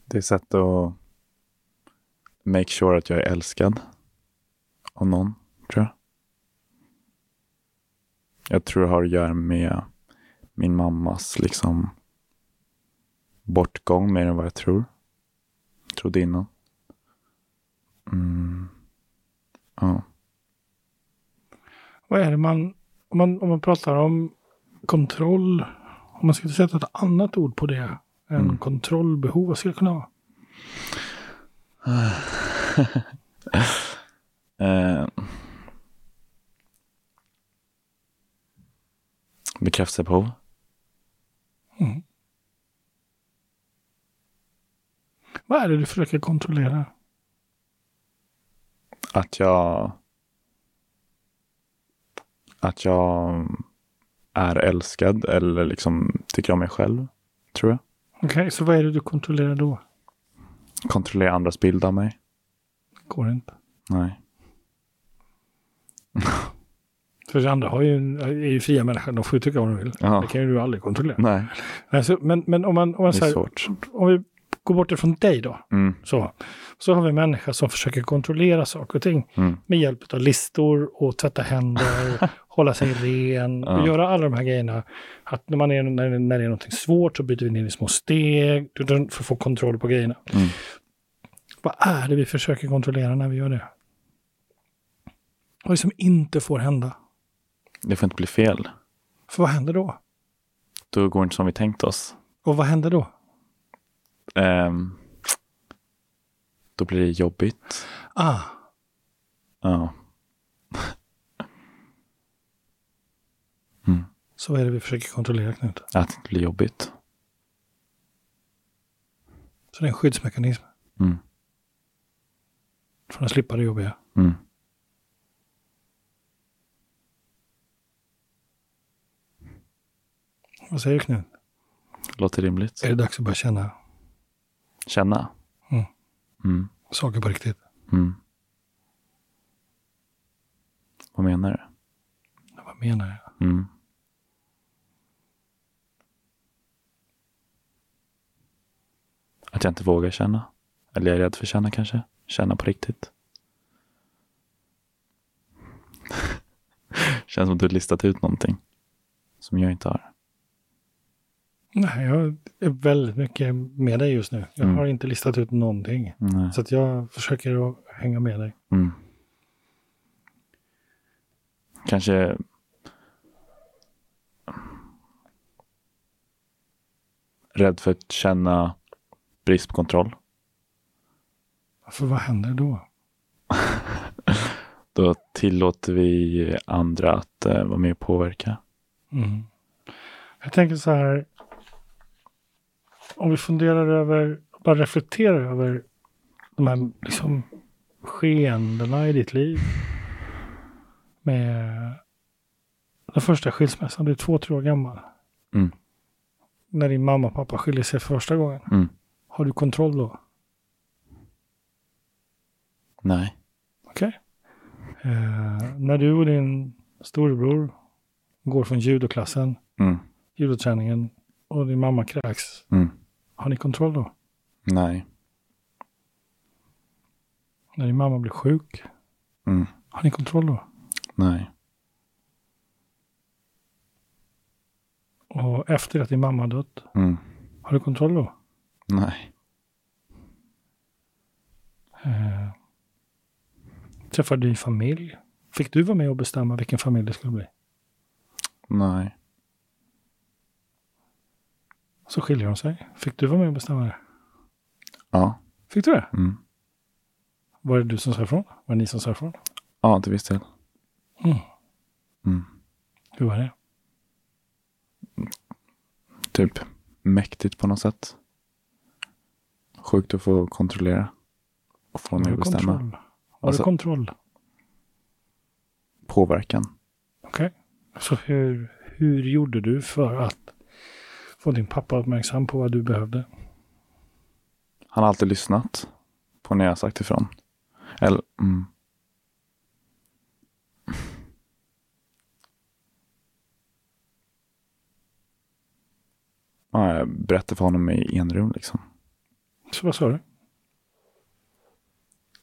A: Det är ett sätt att make sure att jag är älskad av någon, tror jag. Jag tror det har att göra med min mammas liksom bortgång mer än vad jag tror. Trodde innan. Mm. Ja.
B: Vad är det man, om man, om man pratar om kontroll, om man skulle sätta ett annat ord på det än
A: Mm.
B: kontrollbehov, vad skulle det kunna vara? [LAUGHS]
A: eh. Bekräftelsebehov.
B: Mm. Vad är det du försöker kontrollera?
A: Att jag att jag är älskad eller liksom tycker om mig själv, tror jag.
B: Okej, så vad är det du kontrollerar då?
A: Kontrollera andras bild av mig.
B: Går inte.
A: Nej. [LAUGHS]
B: För det andra har ju, är ju fria människor, de får ju tycka vad de vill.
A: Ja.
B: Det kan ju du aldrig kontrollera.
A: Nej,
B: Alltså, men, men om man, om man
A: det
B: säger, om vi går bort ifrån dig då,
A: Mm,
B: så, så har vi människor som försöker kontrollera saker och ting
A: mm,
B: med hjälp av listor och tvätta händer, [LAUGHS] hålla sig ren och
A: Ja.
B: göra alla de här grejerna. Att när, man är, när, när det är någonting svårt så byter vi ner i små steg för att få kontroll på grejerna.
A: mm.
B: Vad är det vi försöker kontrollera när vi gör det? Vad är det som inte får hända?
A: Det får inte bli fel.
B: För vad händer då?
A: Då går det inte som vi tänkt oss.
B: Och vad händer då?
A: Ehm, då blir det jobbigt.
B: Ah,
A: Ja.
B: Så vad är det vi försöker kontrollera Knut?
A: Att det blir jobbigt.
B: Så det är en skyddsmekanism
A: Mm.
B: från att slippa det jobbiga.
A: Mm.
B: Vad säger du Knut?
A: Låter rimligt.
B: Är det dags att börja känna
A: Känna.
B: Mm.
A: Mm.
B: saker på riktigt?
A: Mm. Vad menar du?
B: Vad menar jag?
A: Mm. Att jag inte vågar känna. Eller jag är rädd för att känna kanske. Känna på riktigt. [LAUGHS] Känns som att du har listat ut någonting. Som jag inte har.
B: Nej, jag är väldigt mycket med dig just nu. Jag
A: Mm.
B: har inte listat ut någonting.
A: Nej.
B: Så att jag försöker att hänga med dig.
A: Mm. Kanske rädd för att känna brist på kontroll.
B: För vad händer då? [LAUGHS]
A: Då tillåter vi andra att eh, vara med och påverka.
B: Mm. Jag tänker så här. Om vi funderar över, bara reflekterar över de här liksom skeendena i ditt liv. Med den första skilsmässan, du är två, tre år gammal.
A: Mm.
B: När din mamma och pappa skiljer sig för första gången.
A: Mm.
B: Har du kontroll då?
A: Nej.
B: Okej. Eh, när du och din storebror går från judoklassen,
A: Mm.
B: judoträningen och din mamma kräks.
A: Mm.
B: Har ni kontroll då?
A: Nej.
B: När din mamma blir sjuk,
A: Mm.
B: har ni kontroll då?
A: Nej.
B: Och efter att din mamma har dött,
A: Mm.
B: har du kontroll då?
A: Nej.
B: Eh, träffade du din familj? Fick du vara med och bestämma vilken familj det skulle bli?
A: Nej.
B: Så skiljer de sig. Fick du vara med och bestämma det?
A: Ja.
B: Fick du det?
A: Mm.
B: Var det du som sa ifrån? Var det ni som sa ifrån?
A: Ja, till viss del.
B: Mm.
A: Mm.
B: Hur var det?
A: Typ mäktigt på något sätt. Sjukt att få kontrollera. Och få mig att bestämma.
B: kontroll? Var
A: Alltså-
B: det kontroll?
A: Påverkan.
B: Okej. Så hur, hur gjorde du för att få din pappa uppmärksam på vad du behövde?
A: Han har alltid lyssnat på när jag har sagt ifrån. Eller, mm. ja, jag berättade för honom i enrum liksom.
B: Vad sa du?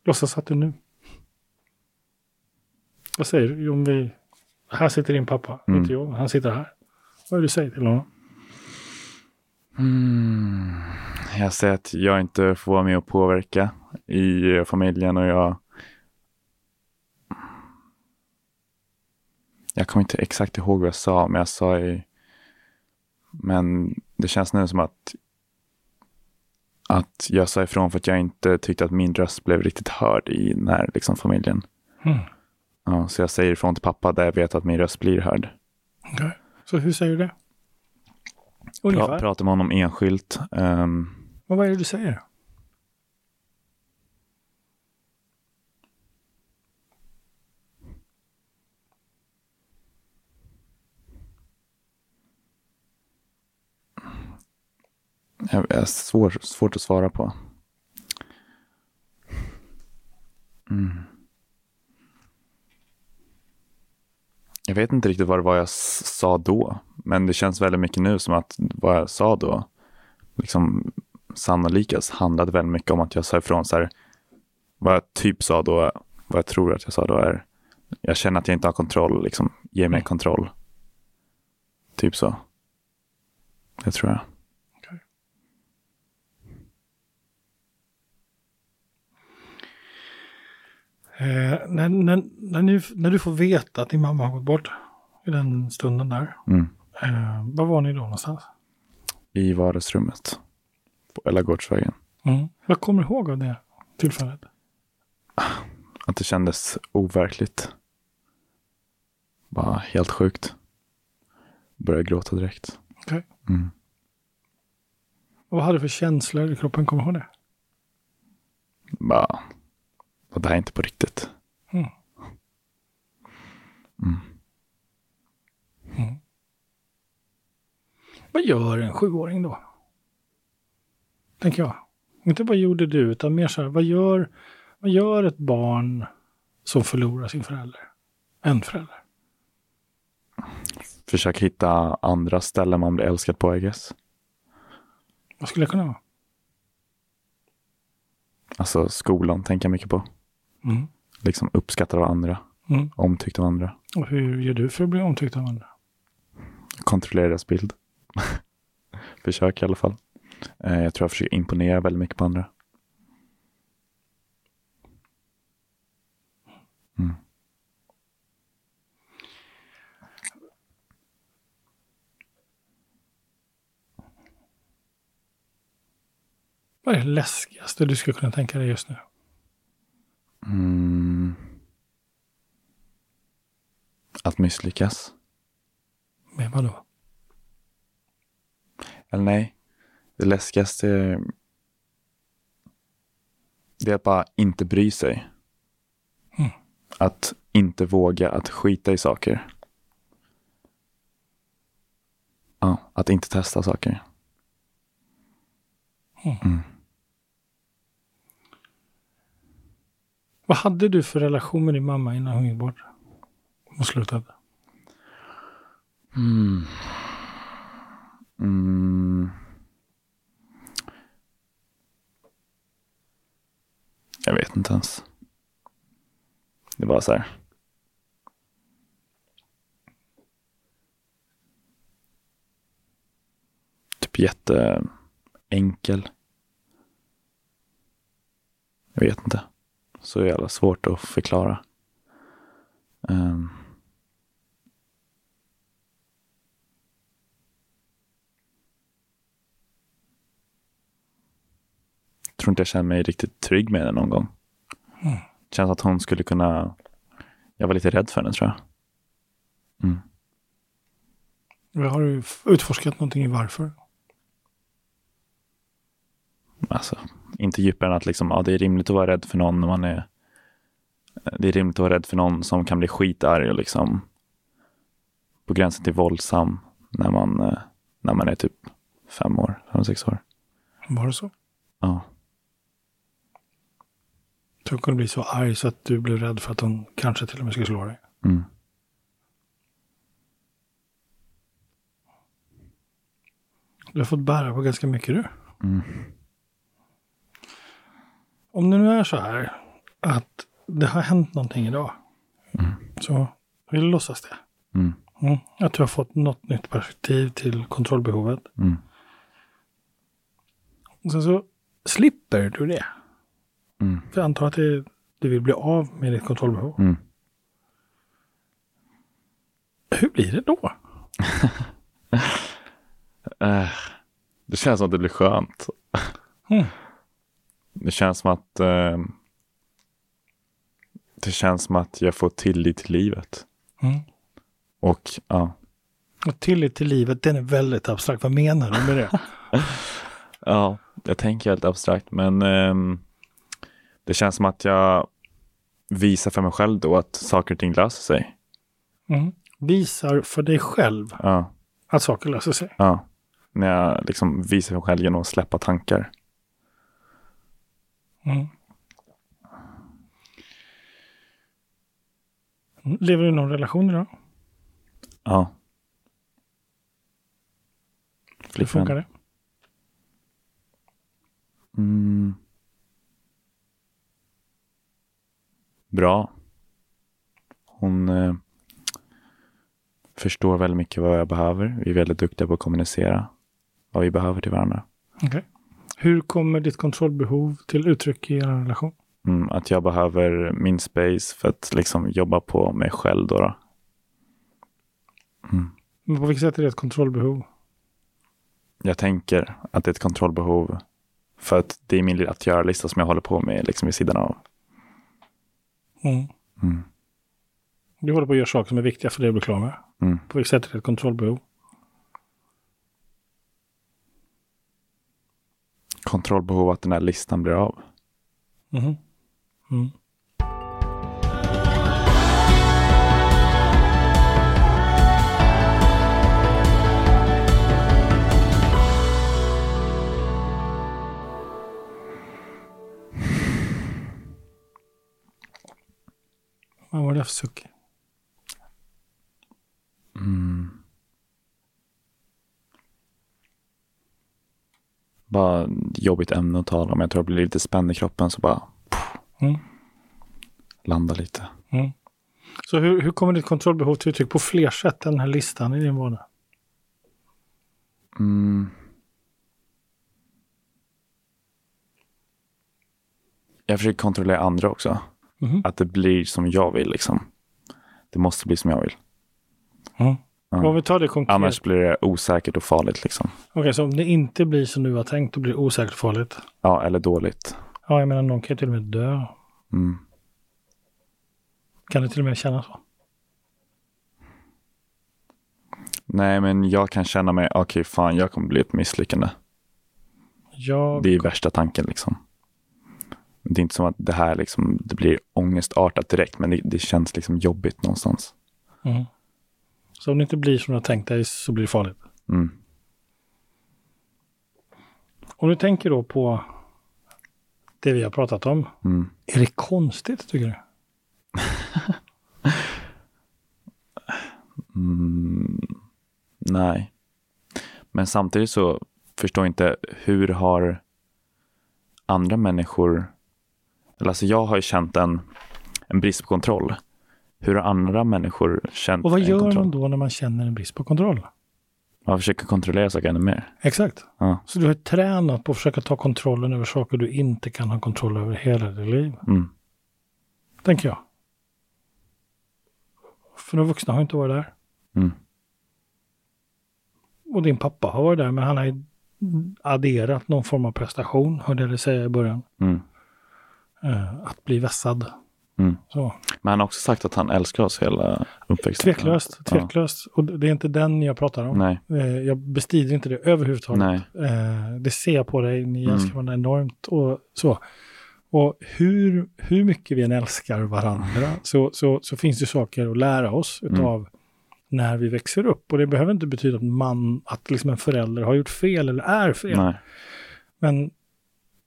B: Låtsas att du nu. Vad säger du? Om vi... Här sitter din pappa,
A: Mm.
B: inte jag. Han sitter här. Vad är det du säger till honom?
A: Mm. Jag säger att jag inte får vara med och påverka i familjen och jag Jag kommer inte exakt ihåg vad jag sa, men jag sa i Men det känns nu som att att jag sa ifrån för att jag inte tyckte att min röst blev riktigt hörd i den här liksom, familjen.
B: Mm.
A: Ja, så jag säger ifrån till pappa där jag vet att min röst blir hörd.
B: Okej. Så hur säger du det?
A: Pra,
B: Ungefär.
A: pratar med honom enskilt. ehm,
B: Och vad är det du säger?
A: Är svår, svårt att svara på. Mm. Jag vet inte riktigt vad det var jag sa då, men det känns väldigt mycket nu som att vad jag sa då, liksom sannolikast handlade väldigt mycket om att jag sa ifrån så här, vad jag typ sa då, vad jag tror att jag sa då är, jag känner att jag inte har kontroll, liksom, ge mig
B: Mm.
A: kontroll. Typ så. Det tror jag.
B: Eh, när, när, när, ni, när du får veta att din mamma har gått bort i den stunden där.
A: Mm.
B: Eh, var var ni då någonstans?
A: i vardagsrummet på Ellagårdsvägen.
B: Mm. Vad kommer du ihåg av det tillfället?
A: Att det kändes overkligt. Bara helt sjukt. Började gråta direkt.
B: Okej.
A: Mm.
B: Vad hade du för känslor i kroppen? Kommer du ihåg det?
A: Bara, och det här är inte på riktigt.
B: Mm.
A: Mm.
B: Mm. Vad gör en sjuåring då? Tänker jag. Inte vad gjorde du, utan mer så här, vad gör, vad gör ett barn som förlorar sin förälder? En förälder.
A: Försök hitta andra ställen man blir älskad på, I guess.
B: Vad skulle det kunna vara?
A: Alltså skolan tänker jag mycket på.
B: Mm.
A: Liksom uppskattad av andra.
B: Mm.
A: Omtyckt av andra.
B: Och hur gör du för att bli omtyckt av andra?
A: Kontrollera deras bild. [LAUGHS] Försök i alla fall. Eh, Jag tror jag försöker imponera väldigt mycket på andra. Mm.
B: Vad är det läskigaste du skulle kunna tänka dig just nu?
A: Mm. Att misslyckas.
B: Med vad då?
A: Eller nej, det läskigaste är, det är att bara inte bry sig.
B: Mm.
A: Att inte våga att skita i saker. Ja, att inte testa saker.
B: Mm. Vad hade du för relation med din mamma innan hon gick bort? Och slutade?
A: Mm. Mm. Jag vet inte ens. Det var så här. Typ jätteenkel. Jag vet inte. Så jävla svårt att förklara. Um. tror inte jag känner mig riktigt trygg med henne någon gång.
B: Mm.
A: Känns att hon skulle kunna... Jag var lite rädd för henne tror jag. Mm.
B: Har du utforskat någonting i varför?
A: Alltså, inte djupare än att liksom, ja, det är rimligt att vara rädd för någon när man är... Det är rimligt att vara rädd för någon som kan bli skitarg och liksom på gränsen till våldsam när man, eh, när man är typ fem år, fem, sex år.
B: Var det så?
A: Ja.
B: Så hon kunde bli så arg så att du blev rädd för att hon kanske till och med skulle slå dig.
A: Mm.
B: Du har fått bära på ganska mycket du.
A: Mm.
B: Om det nu är så här att det har hänt någonting idag. Så vill du låtsas det.
A: Mm.
B: Mm. Att du har fått något nytt perspektiv till kontrollbehovet.
A: Mm.
B: Och sen så slipper du det.
A: Mm.
B: För jag antar att det, du vill bli av med ditt kontrollbehov.
A: Mm.
B: Hur blir det då?
A: Eh, [LAUGHS] det känns som att det blir skönt. Det känns som att eh, det känns som att jag får tillit till livet.
B: Mm.
A: Och ja,
B: Och tillit till livet, den är väldigt abstrakt. Vad menar du med det? [LAUGHS]
A: ja jag tänker helt abstrakt men ehm, det känns som att jag visar för mig själv då att saker och ting löser sig.
B: Mm. Visar för dig själv
A: Ja,
B: att saker löser sig.
A: ja. När jag liksom visar för mig själv genom att släppa tankar.
B: Mm. Lever du i någon relation idag?
A: Ja.
B: Hur funkar det?
A: Mm. Bra. Hon eh, förstår väldigt mycket vad jag behöver. Vi är väldigt duktiga på att kommunicera vad vi behöver till varandra.
B: Okej. Hur kommer ditt kontrollbehov till uttryck i er relation?
A: Mm, att jag behöver min space för att liksom jobba på mig själv. Då, då.
B: Men på vilket sätt är det ett kontrollbehov?
A: Jag tänker att det är ett kontrollbehov för att det är min lilla att göra-lista som jag håller på med liksom vid sidan av.
B: Mm.
A: Mm.
B: Du håller på att göra saker som är viktiga för dig att bli klar med.
A: Mm.
B: På vilket sätt är det ett kontrollbehov?
A: Kontrollbehov att den här listan blir av.
B: Mhm. Mm. Vad var det för suck?
A: Mm. Bara jobbigt ämne att tala om. Jag tror jag blir lite spänd i kroppen så bara
B: Mm.
A: landa lite.
B: Mm. Så hur, hur kommer ditt kontrollbehov till uttryck på fler sätt än den här listan i din vardag?
A: Mm. Jag försöker kontrollera andra också.
B: Mhm.
A: Att det blir som jag vill liksom. Det måste bli som jag vill.
B: Mm. Om vi tar det konkret.
A: Annars blir det osäkert och farligt liksom.
B: Okej, så om det inte blir som du har tänkt, då blir det osäkert och farligt.
A: Ja, eller dåligt.
B: Ja, jag menar någon kan ju till och med dö.
A: Mm.
B: Kan det till och med kännas så?
A: Nej, men jag kan känna mig, okej fan, jag kommer bli ett misslyckande.
B: Jag...
A: Det är värsta tanken liksom. Det är inte som att det här liksom, det blir ångestartat direkt, men det, det känns liksom jobbigt någonstans.
B: Mm. Så om det inte blir som du har tänkt dig så blir det farligt.
A: Mm.
B: Om du tänker då på det vi har pratat om.
A: Mm.
B: Är det konstigt tycker du? [LAUGHS]
A: Mm. Nej. Men samtidigt så förstår jag inte hur har andra människor, eller alltså jag har ju känt en, en brist på kontroll. Hur andra människor känt
B: Och vad gör man då när man känner en brist på kontroll?
A: Man försöker kontrollera saker ännu mer.
B: Exakt.
A: Ja.
B: Så du har tränat på att försöka ta kontrollen över saker du inte kan ha kontroll över hela ditt liv.
A: Mm.
B: Tänker jag. För de vuxna har inte varit där.
A: Mm.
B: Och din pappa har varit där, men han har ju adderat någon form av prestation, hörde jag dig säga i början.
A: Mm.
B: Eh, att bli vässad.
A: Mm. Men han har också sagt att han älskar oss hela uppväxten.
B: Tveklöst, tveklöst. Och det är inte den jag pratar om.
A: Nej,
B: Eh, jag bestrider inte det överhuvudtaget.
A: nej.
B: Eh, det ser jag på dig, ni
A: Mm.
B: älskar varandra enormt och så. Och hur, hur mycket vi än älskar varandra så, så, så finns det saker att lära oss
A: Mm.
B: utav när vi växer upp. Och det behöver inte betyda att man, att liksom en förälder har gjort fel eller är fel.
A: nej.
B: Men,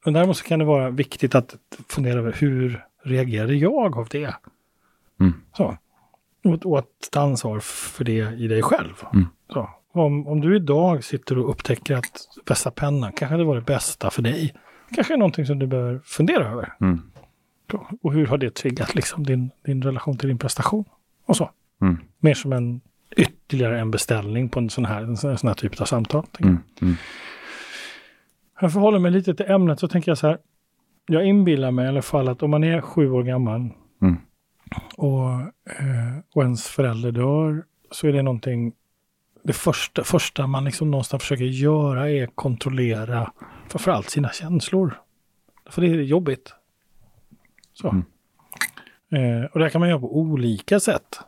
B: men däremot så kan det vara viktigt att fundera över hur reagerade jag av det?
A: Mm.
B: Så. Och, och att ta ansvar för det i dig själv.
A: Mm.
B: Så. Om, om du idag sitter och upptäcker att vässa pennan kanske det var det bästa för dig. Kanske är någonting som du behöver fundera över.
A: Mm.
B: Och hur har det triggat liksom din, din relation till din prestation? Och så.
A: Mm.
B: Mer som en ytterligare en beställning på en sån här, en sån här typ av samtal.
A: Mm. Mm.
B: Jag förhåller mig lite till ämnet så tänker jag så här. Jag inbillar mig i alla fall att om man är sju år gammal
A: Mm.
B: och, eh, och ens förälder dör så är det någonting, det första, första man liksom någonstans försöker göra är kontrollera framförallt sina känslor. För det är jobbigt. Så.
A: Mm.
B: Eh, och det kan man göra på olika sätt.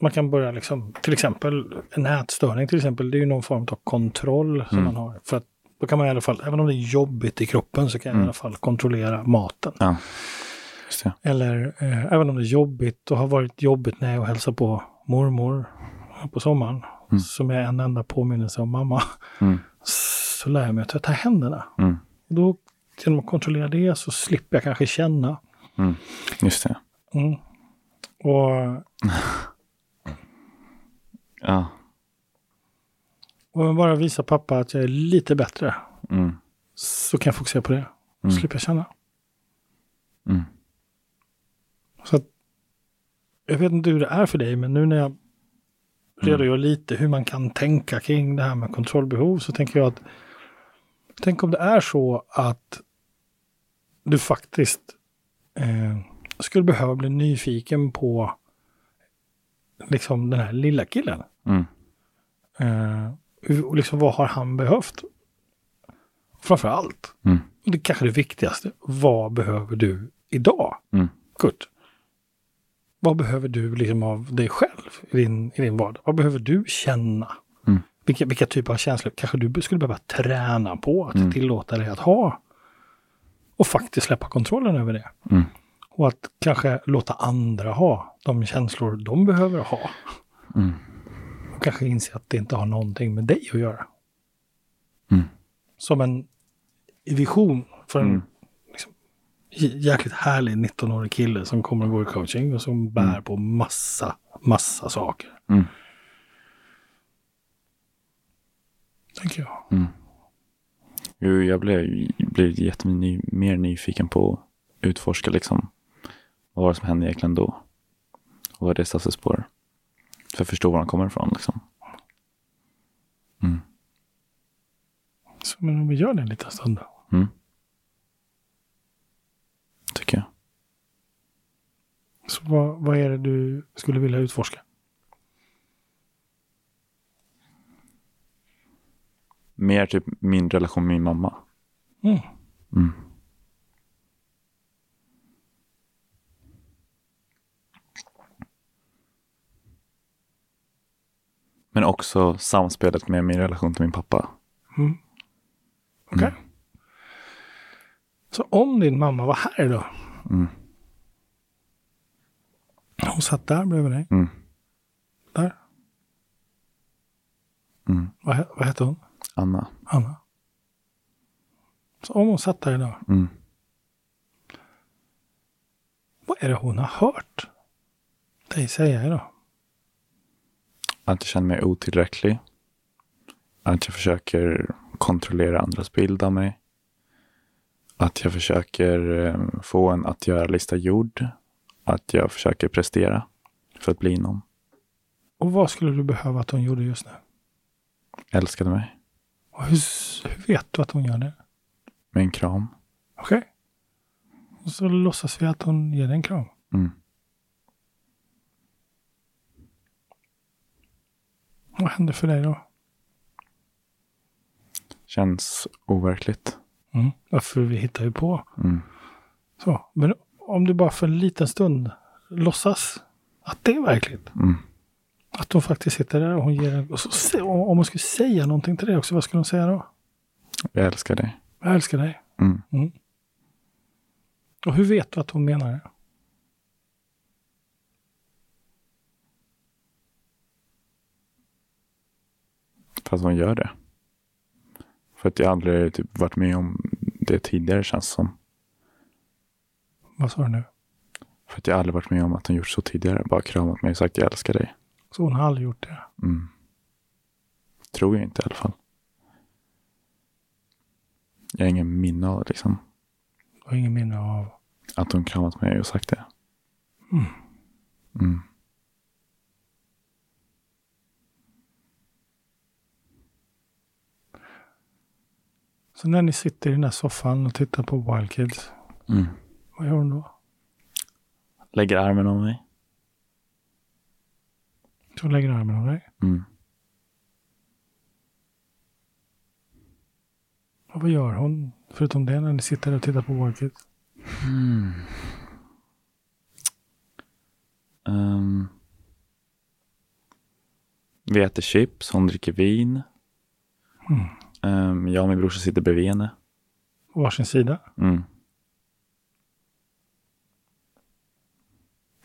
B: Man kan börja liksom, till exempel en ätstörning till exempel, det är ju någon form av kontroll som
A: Mm.
B: man har. För att då kan man i alla fall, även om det är jobbigt i kroppen, så kan jag i
A: Mm.
B: alla fall kontrollera maten.
A: Ja.
B: Eller eh, även om det är jobbigt och har varit jobbigt när jag hälsar på mormor på sommaren,
A: Mm.
B: som är en enda påminnelse om mamma,
A: Mm.
B: så lär jag mig att tvätta händerna.
A: Mm.
B: Och då, genom att kontrollera det så slipper jag kanske känna.
A: Mm. Just det.
B: Mm. Och, [LAUGHS]
A: Ja.
B: Och bara visar pappa att jag är lite bättre,
A: Mm.
B: så kan jag fokusera på det.
A: Mm.
B: Slipper jag känna.
A: Mm.
B: Så att, jag vet inte hur det är för dig, men nu när jag redogör lite hur man kan tänka kring det här med kontrollbehov så tänker jag att tänk om det är så att du faktiskt eh, skulle behöva bli nyfiken på liksom den här lilla killen.
A: Mm.
B: Eh, hur- liksom, vad har han behövt? Framför allt,
A: Mm.
B: och det kanske det viktigaste, vad behöver du idag?
A: Mm.
B: Kurt. Vad behöver du liksom av dig själv i din, i din vardag? Vad behöver du känna?
A: Mm.
B: Vilka, vilka typer av känslor kanske du skulle behöva träna på att
A: Mm.
B: tillåta dig att ha? Och faktiskt släppa kontrollen över det.
A: Mm.
B: Och att kanske låta andra ha de känslor de behöver ha.
A: Mm.
B: Och kanske inse att det inte har någonting med dig att göra.
A: Mm.
B: Som en vision för en
A: Mm.
B: liksom, jäkligt härlig 19-årig kille som kommer och går i coaching och som bär
A: Mm.
B: på massa, massa saker.
A: Mm.
B: Tänker jag.
A: Mm. Jo, jag blev, blev jättemy, mer nyfiken på att utforska liksom vad var det som hände egentligen då? Och vad det satte spår? För att förstå var han kommer ifrån liksom. Mm.
B: Så, men om vi gör det en liten stund då.
A: Mm. Tycker jag.
B: Så vad, vad är det du skulle vilja utforska?
A: Mer typ min relation med min mamma.
B: Mm.
A: Men också samspelet med min relation till min pappa.
B: Mm. Okej. Så om din mamma var här idag.
A: Mm.
B: Hon satt där bredvid dig.
A: Mm.
B: Där.
A: Mm.
B: Vad, vad hette hon?
A: Anna.
B: Anna. Så om hon satt där idag.
A: Mm.
B: Vad är det hon har hört dig säga idag?
A: Att jag känner mig otillräcklig. Att jag försöker kontrollera andras bild av mig. Att jag försöker eh, få en att göra-lista gjord. Att jag försöker prestera för att bli någon.
B: Och vad skulle du behöva att hon gjorde just nu?
A: Älskade mig.
B: Och hur, hur vet du att hon gör det?
A: Med en kram.
B: Okej. Och så låtsas vi att hon ger dig en kram.
A: Mm.
B: Vad händer för dig då?
A: Känns overkligt.
B: Mm. Varför vi hittar ju på.
A: Mm.
B: Så. Men om du bara för en liten stund låtsas att det är verkligt.
A: Mm.
B: Att hon faktiskt sitter där och hon ger en, så, om hon skulle säga någonting till dig också, vad skulle hon säga då?
A: Jag älskar dig.
B: Jag älskar dig.
A: Mm.
B: Och hur vet du att hon menar det?
A: Fast hon gör det. För att jag aldrig typ varit med om det tidigare känns som.
B: Vad sa du nu?
A: För att jag aldrig varit med om att hon gjort så tidigare. Bara kramat mig och sagt jag älskar dig.
B: Så hon har aldrig gjort det.
A: Mm. tror jag inte i alla fall. Jag har ingen minne av liksom,
B: Jag har ingen minne av...
A: att hon kramat mig och sagt det.
B: Mm.
A: Mm.
B: Så när ni sitter i den där soffan och tittar på Wild Kids,
A: Mm.
B: vad gör hon då?
A: Lägger armen om mig.
B: Så hon lägger armen om dig.
A: Mm.
B: Och vad gör hon förutom det när ni sitter och tittar på Wild Kids?
A: Mm. Ehm. vi äter chips, hon dricker vin.
B: Mm.
A: Ehm, jag och min brorsa sitter bredvid henne.
B: På varsin sida.
A: Mm.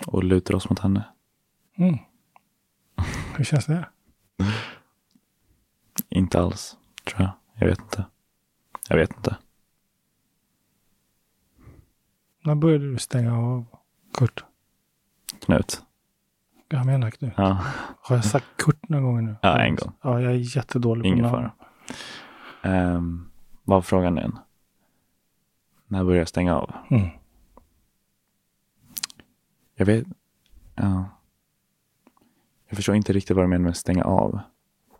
A: Och lutar oss mot henne.
B: Mm. Hur känns det?
A: Inte alls, tror jag. Jag vet inte. Jag vet inte.
B: När började du stänga av Kurt?
A: Knut.
B: Jag menar Knut.
A: Ja,
B: Har jag sagt Kurt några gånger nu?
A: Ja, en gång.
B: Ja, jag är jättedålig
A: ingen
B: på namn.
A: fara. Um, vad var frågan igen? När börjar jag stänga av?
B: Mm.
A: Jag vet. Ja. Jag förstår inte riktigt vad du menar med stänga av.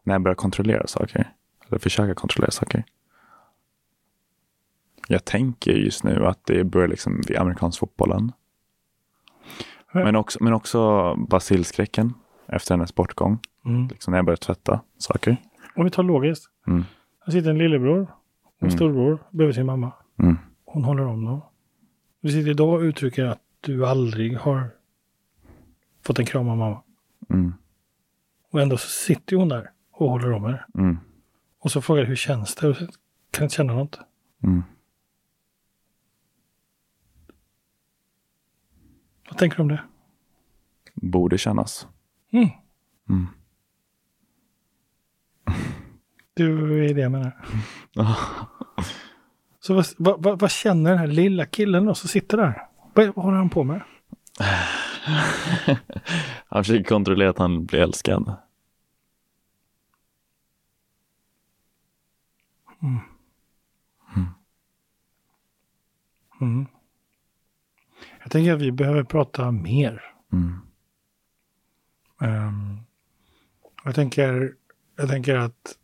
A: När jag börjar kontrollera saker. Eller försöka kontrollera saker. Jag tänker just nu att det börjar liksom vid amerikansk fotbollen.
B: Ja.
A: Men också, men också basilskräcken efter hennes bortgång.
B: Mm.
A: Liksom när jag börjar tvätta saker.
B: Om vi tar logiskt.
A: Mm.
B: Här sitter en lillebror och en
A: Mm.
B: storbror bredvid sin mamma.
A: Mm.
B: Hon håller om dem. Du sitter idag och uttrycker att du aldrig har fått en kram av mamma.
A: Mm.
B: Och ändå så sitter hon där och håller om er.
A: Mm.
B: Och så frågar du hur känns det? Och så kan inte känna något.
A: Mm.
B: Vad tänker du om det?
A: Borde kännas.
B: Mm.
A: Mm.
B: Du är det jag menar. Så vad, vad, vad, känner den här lilla killen då som sitter där? Vad, vad håller han på med? [LAUGHS]
A: Han försöker kontrollera att han blir älskad.
B: Mm. Jag tänker att vi behöver prata mer.
A: Mm.
B: Ehm, jag, tänker, jag tänker att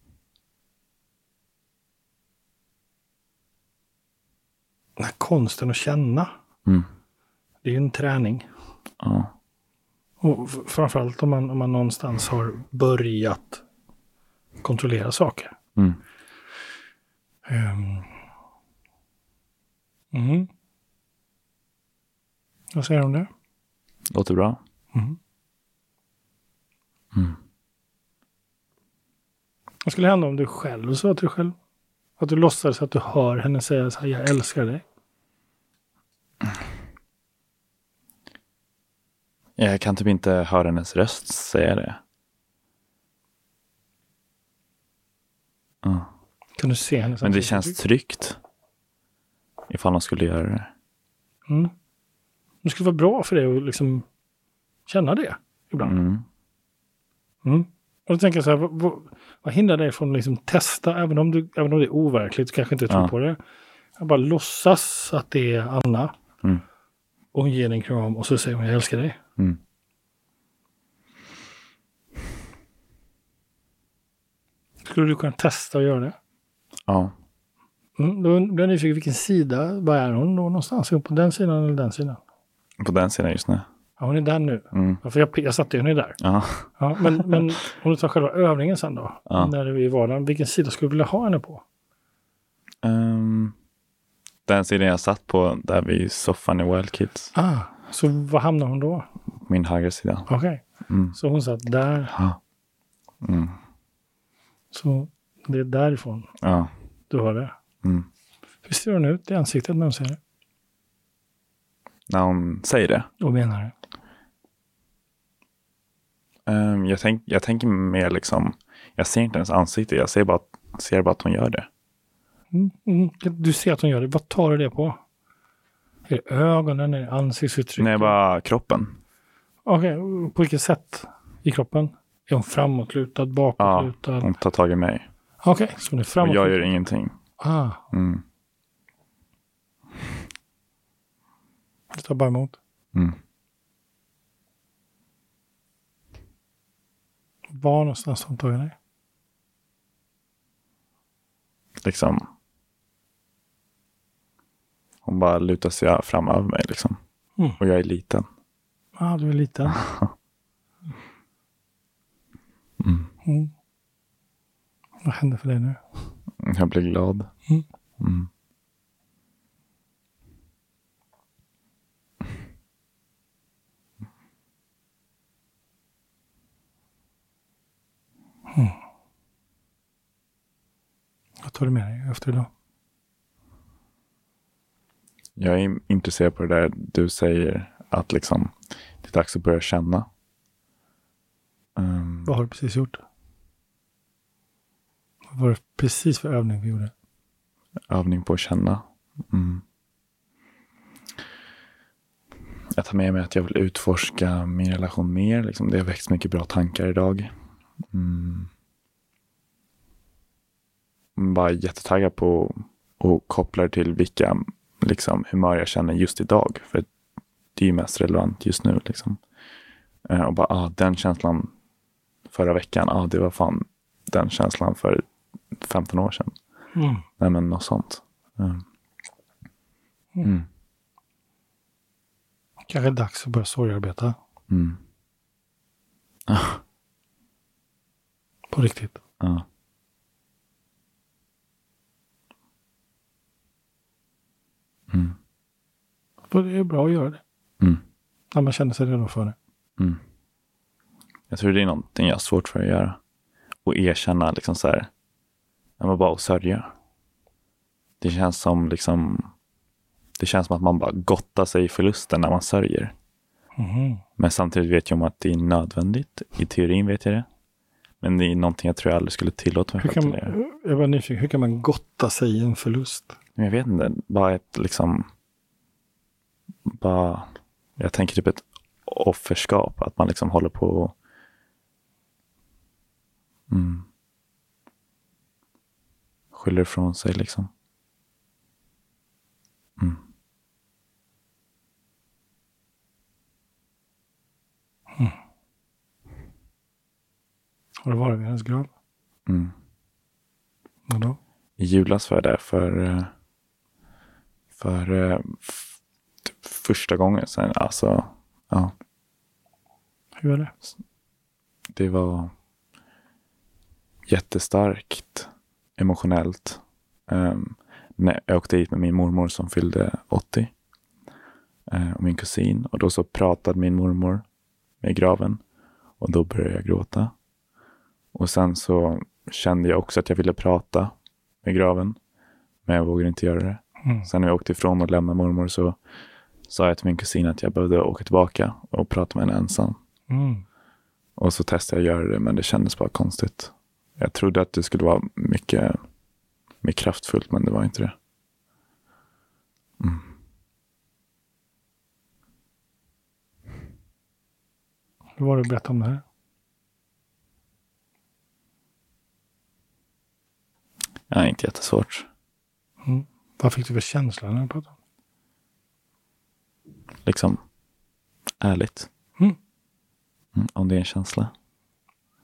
B: den här konsten att känna,
A: Mm.
B: det är ju en träning.
A: Ja.
B: Och framförallt om man, om man någonstans har börjat kontrollera saker.
A: Mm.
B: Ehm. Mm. Vad säger du om det?
A: Låter bra.
B: Mm.
A: Mm.
B: Vad skulle hända om du själv sa till dig själv? Att du låtsades att du hör henne säga så här, jag älskar dig.
A: Jag kan typ inte höra hennes röst säga det. Ja.
B: Kan du se hennes
A: Men det känns tryggt. Ifall de skulle göra det.
B: Mm. Det skulle vara bra för dig att liksom känna det ibland.
A: Mm.
B: Och då tänker jag så här, vad, vad, hindrar dig från att liksom testa, även om, du, även om det är overkligt, du kanske inte tror
A: Ja.
B: på det. Jag bara låtsas att det är Anna.
A: Mm.
B: Och hon ger dig en kram och så säger hon jag älskar dig.
A: Mm.
B: Skulle du kunna testa att göra det?
A: Ja.
B: Mm, då blir jag nyfiken, vilken sida, var är hon då någonstans? På den sidan eller den sidan?
A: På den sidan just nu.
B: Ja, hon är där nu.
A: Mm.
B: Ja, för jag, jag satte är där.
A: Ja.
B: Ja, men, men [LAUGHS] om du tar själva övningen sen då,
A: Ja.
B: när du är i vardagen, vilken sida skulle du vilja ha henne på?
A: Ehm, den sidan jag satt på där vid soffan i Wild Kids.
B: Ah, så var hamnar hon då?
A: Min högra sida.
B: Okej,
A: Mm.
B: så hon satt där,
A: Ja. Mm.
B: så det är därifrån
A: Ja.
B: du har det.
A: Mm.
B: Hur ser hon ut i ansiktet när hon säger det?
A: När hon säger det.
B: Vad menar du?
A: Ehm, jag, tänk, jag tänker mer liksom. Jag ser inte hennes ansikte. Jag ser bara, ser bara att hon gör det.
B: Mm, mm, du ser att hon gör det. Vad tar du det på? Är det ögonen? Är det ansiktsuttrycket?
A: Nej, bara kroppen.
B: Okej, på vilket sätt i kroppen? Är hon framåtlutad,
A: Ja,
B: bakåtlutad?
A: hon tar tag i mig.
B: Okej, så hon är
A: Och
B: framåtlutad.
A: jag gör ingenting.
B: Ah,
A: Mm.
B: du tar bara emot.
A: Mm.
B: Var någonstans har hon tagit dig?
A: Liksom. Hon bara lutar sig fram över mig liksom.
B: Mm.
A: Och jag är liten.
B: Ah, du är liten. [LAUGHS]
A: Mm.
B: Mm. Vad händer för dig nu?
A: Jag blir glad.
B: Mm.
A: Mm.
B: Vad tar du med dig efter idag?
A: Jag är intresserad på det där du säger att liksom det är dags att börja känna. Um,
B: Vad har du precis gjort? Vad var det precis för övning vi gjorde?
A: övning på att känna. Mm. Jag tar med mig att jag vill utforska min relation mer. Liksom. Det har växt mycket bra tankar idag. Mm. Bara jättetaggad på att koppla det till vilka liksom, humör jag känner just idag. För det är ju mest relevant just nu. Liksom. Eh, Och bara, ah, den känslan förra veckan, ah, det var fan den känslan för 15 år sedan.
B: Mm.
A: Nej men något sånt. Mm. Mm.
B: Kanske dags att börja sorgarbeta.
A: Mm. [LAUGHS]
B: På riktigt.
A: ah. Mm.
B: För det är bra att göra det.
A: Mm.
B: När man känner sig redo för det.
A: Mm. Jag tror det är någonting jag har svårt för att göra. Och erkänna liksom så här. när man bara sörja. Det känns som liksom. Det känns som att man bara gottar sig i förlusten när man sörjer.
B: Mhm.
A: Men samtidigt vet jag om att det är nödvändigt. I teorin vet jag det. Men det är någonting jag tror jag aldrig skulle tillåta mig
B: Hur
A: själv
B: kan,
A: göra.
B: jag var nyfiken, hur kan man gotta sig i en förlust?
A: Jag vet inte, bara ett liksom. Bara, jag tänker typ ett offerskap. Att man liksom håller på och, mm, skyller ifrån sig liksom. Mm.
B: Har du varit vid hennes grav?
A: Mm.
B: Och då?
A: I julas var jag där för, eh, för typ första gången sen. Alltså, ja,
B: Hur är det?
A: det var jättestarkt emotionellt. Um, när jag åkte dit med min mormor som fyllde 80 eh, och min kusin och då så pratade min mormor med graven och då började jag gråta. Och sen så kände jag också att jag ville prata med graven men jag vågade inte göra det.
B: Mm.
A: Sen när jag åkte ifrån och lämnade mormor så sa jag till min kusin att jag behövde åka tillbaka och prata med henne ensam.
B: Mm.
A: Och så testade jag att göra det, men det kändes bara konstigt. Jag trodde att det skulle vara mycket mer kraftfullt, men det var inte det. Mm.
B: Hur var det att berätta om det här?
A: Ja, inte jättesvårt.
B: Mm. Vad fick du för känsla när du pratade?
A: Liksom ärligt.
B: Mm.
A: Mm, om det är en känsla.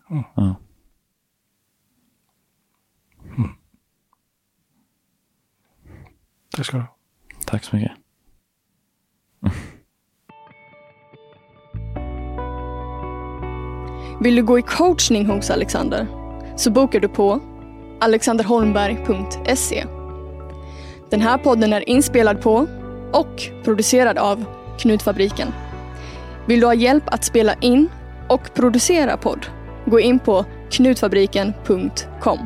B: Mm.
A: Ja.
B: Det ska du ha.
A: Tack så mycket.
C: Vill du gå i coachning hos Alexander? Så bokar du på alexanderholmberg.se. Den här podden är inspelad på och producerad av Knutfabriken. Vill du ha hjälp att spela in och producera podd? Gå in på knutfabriken.com.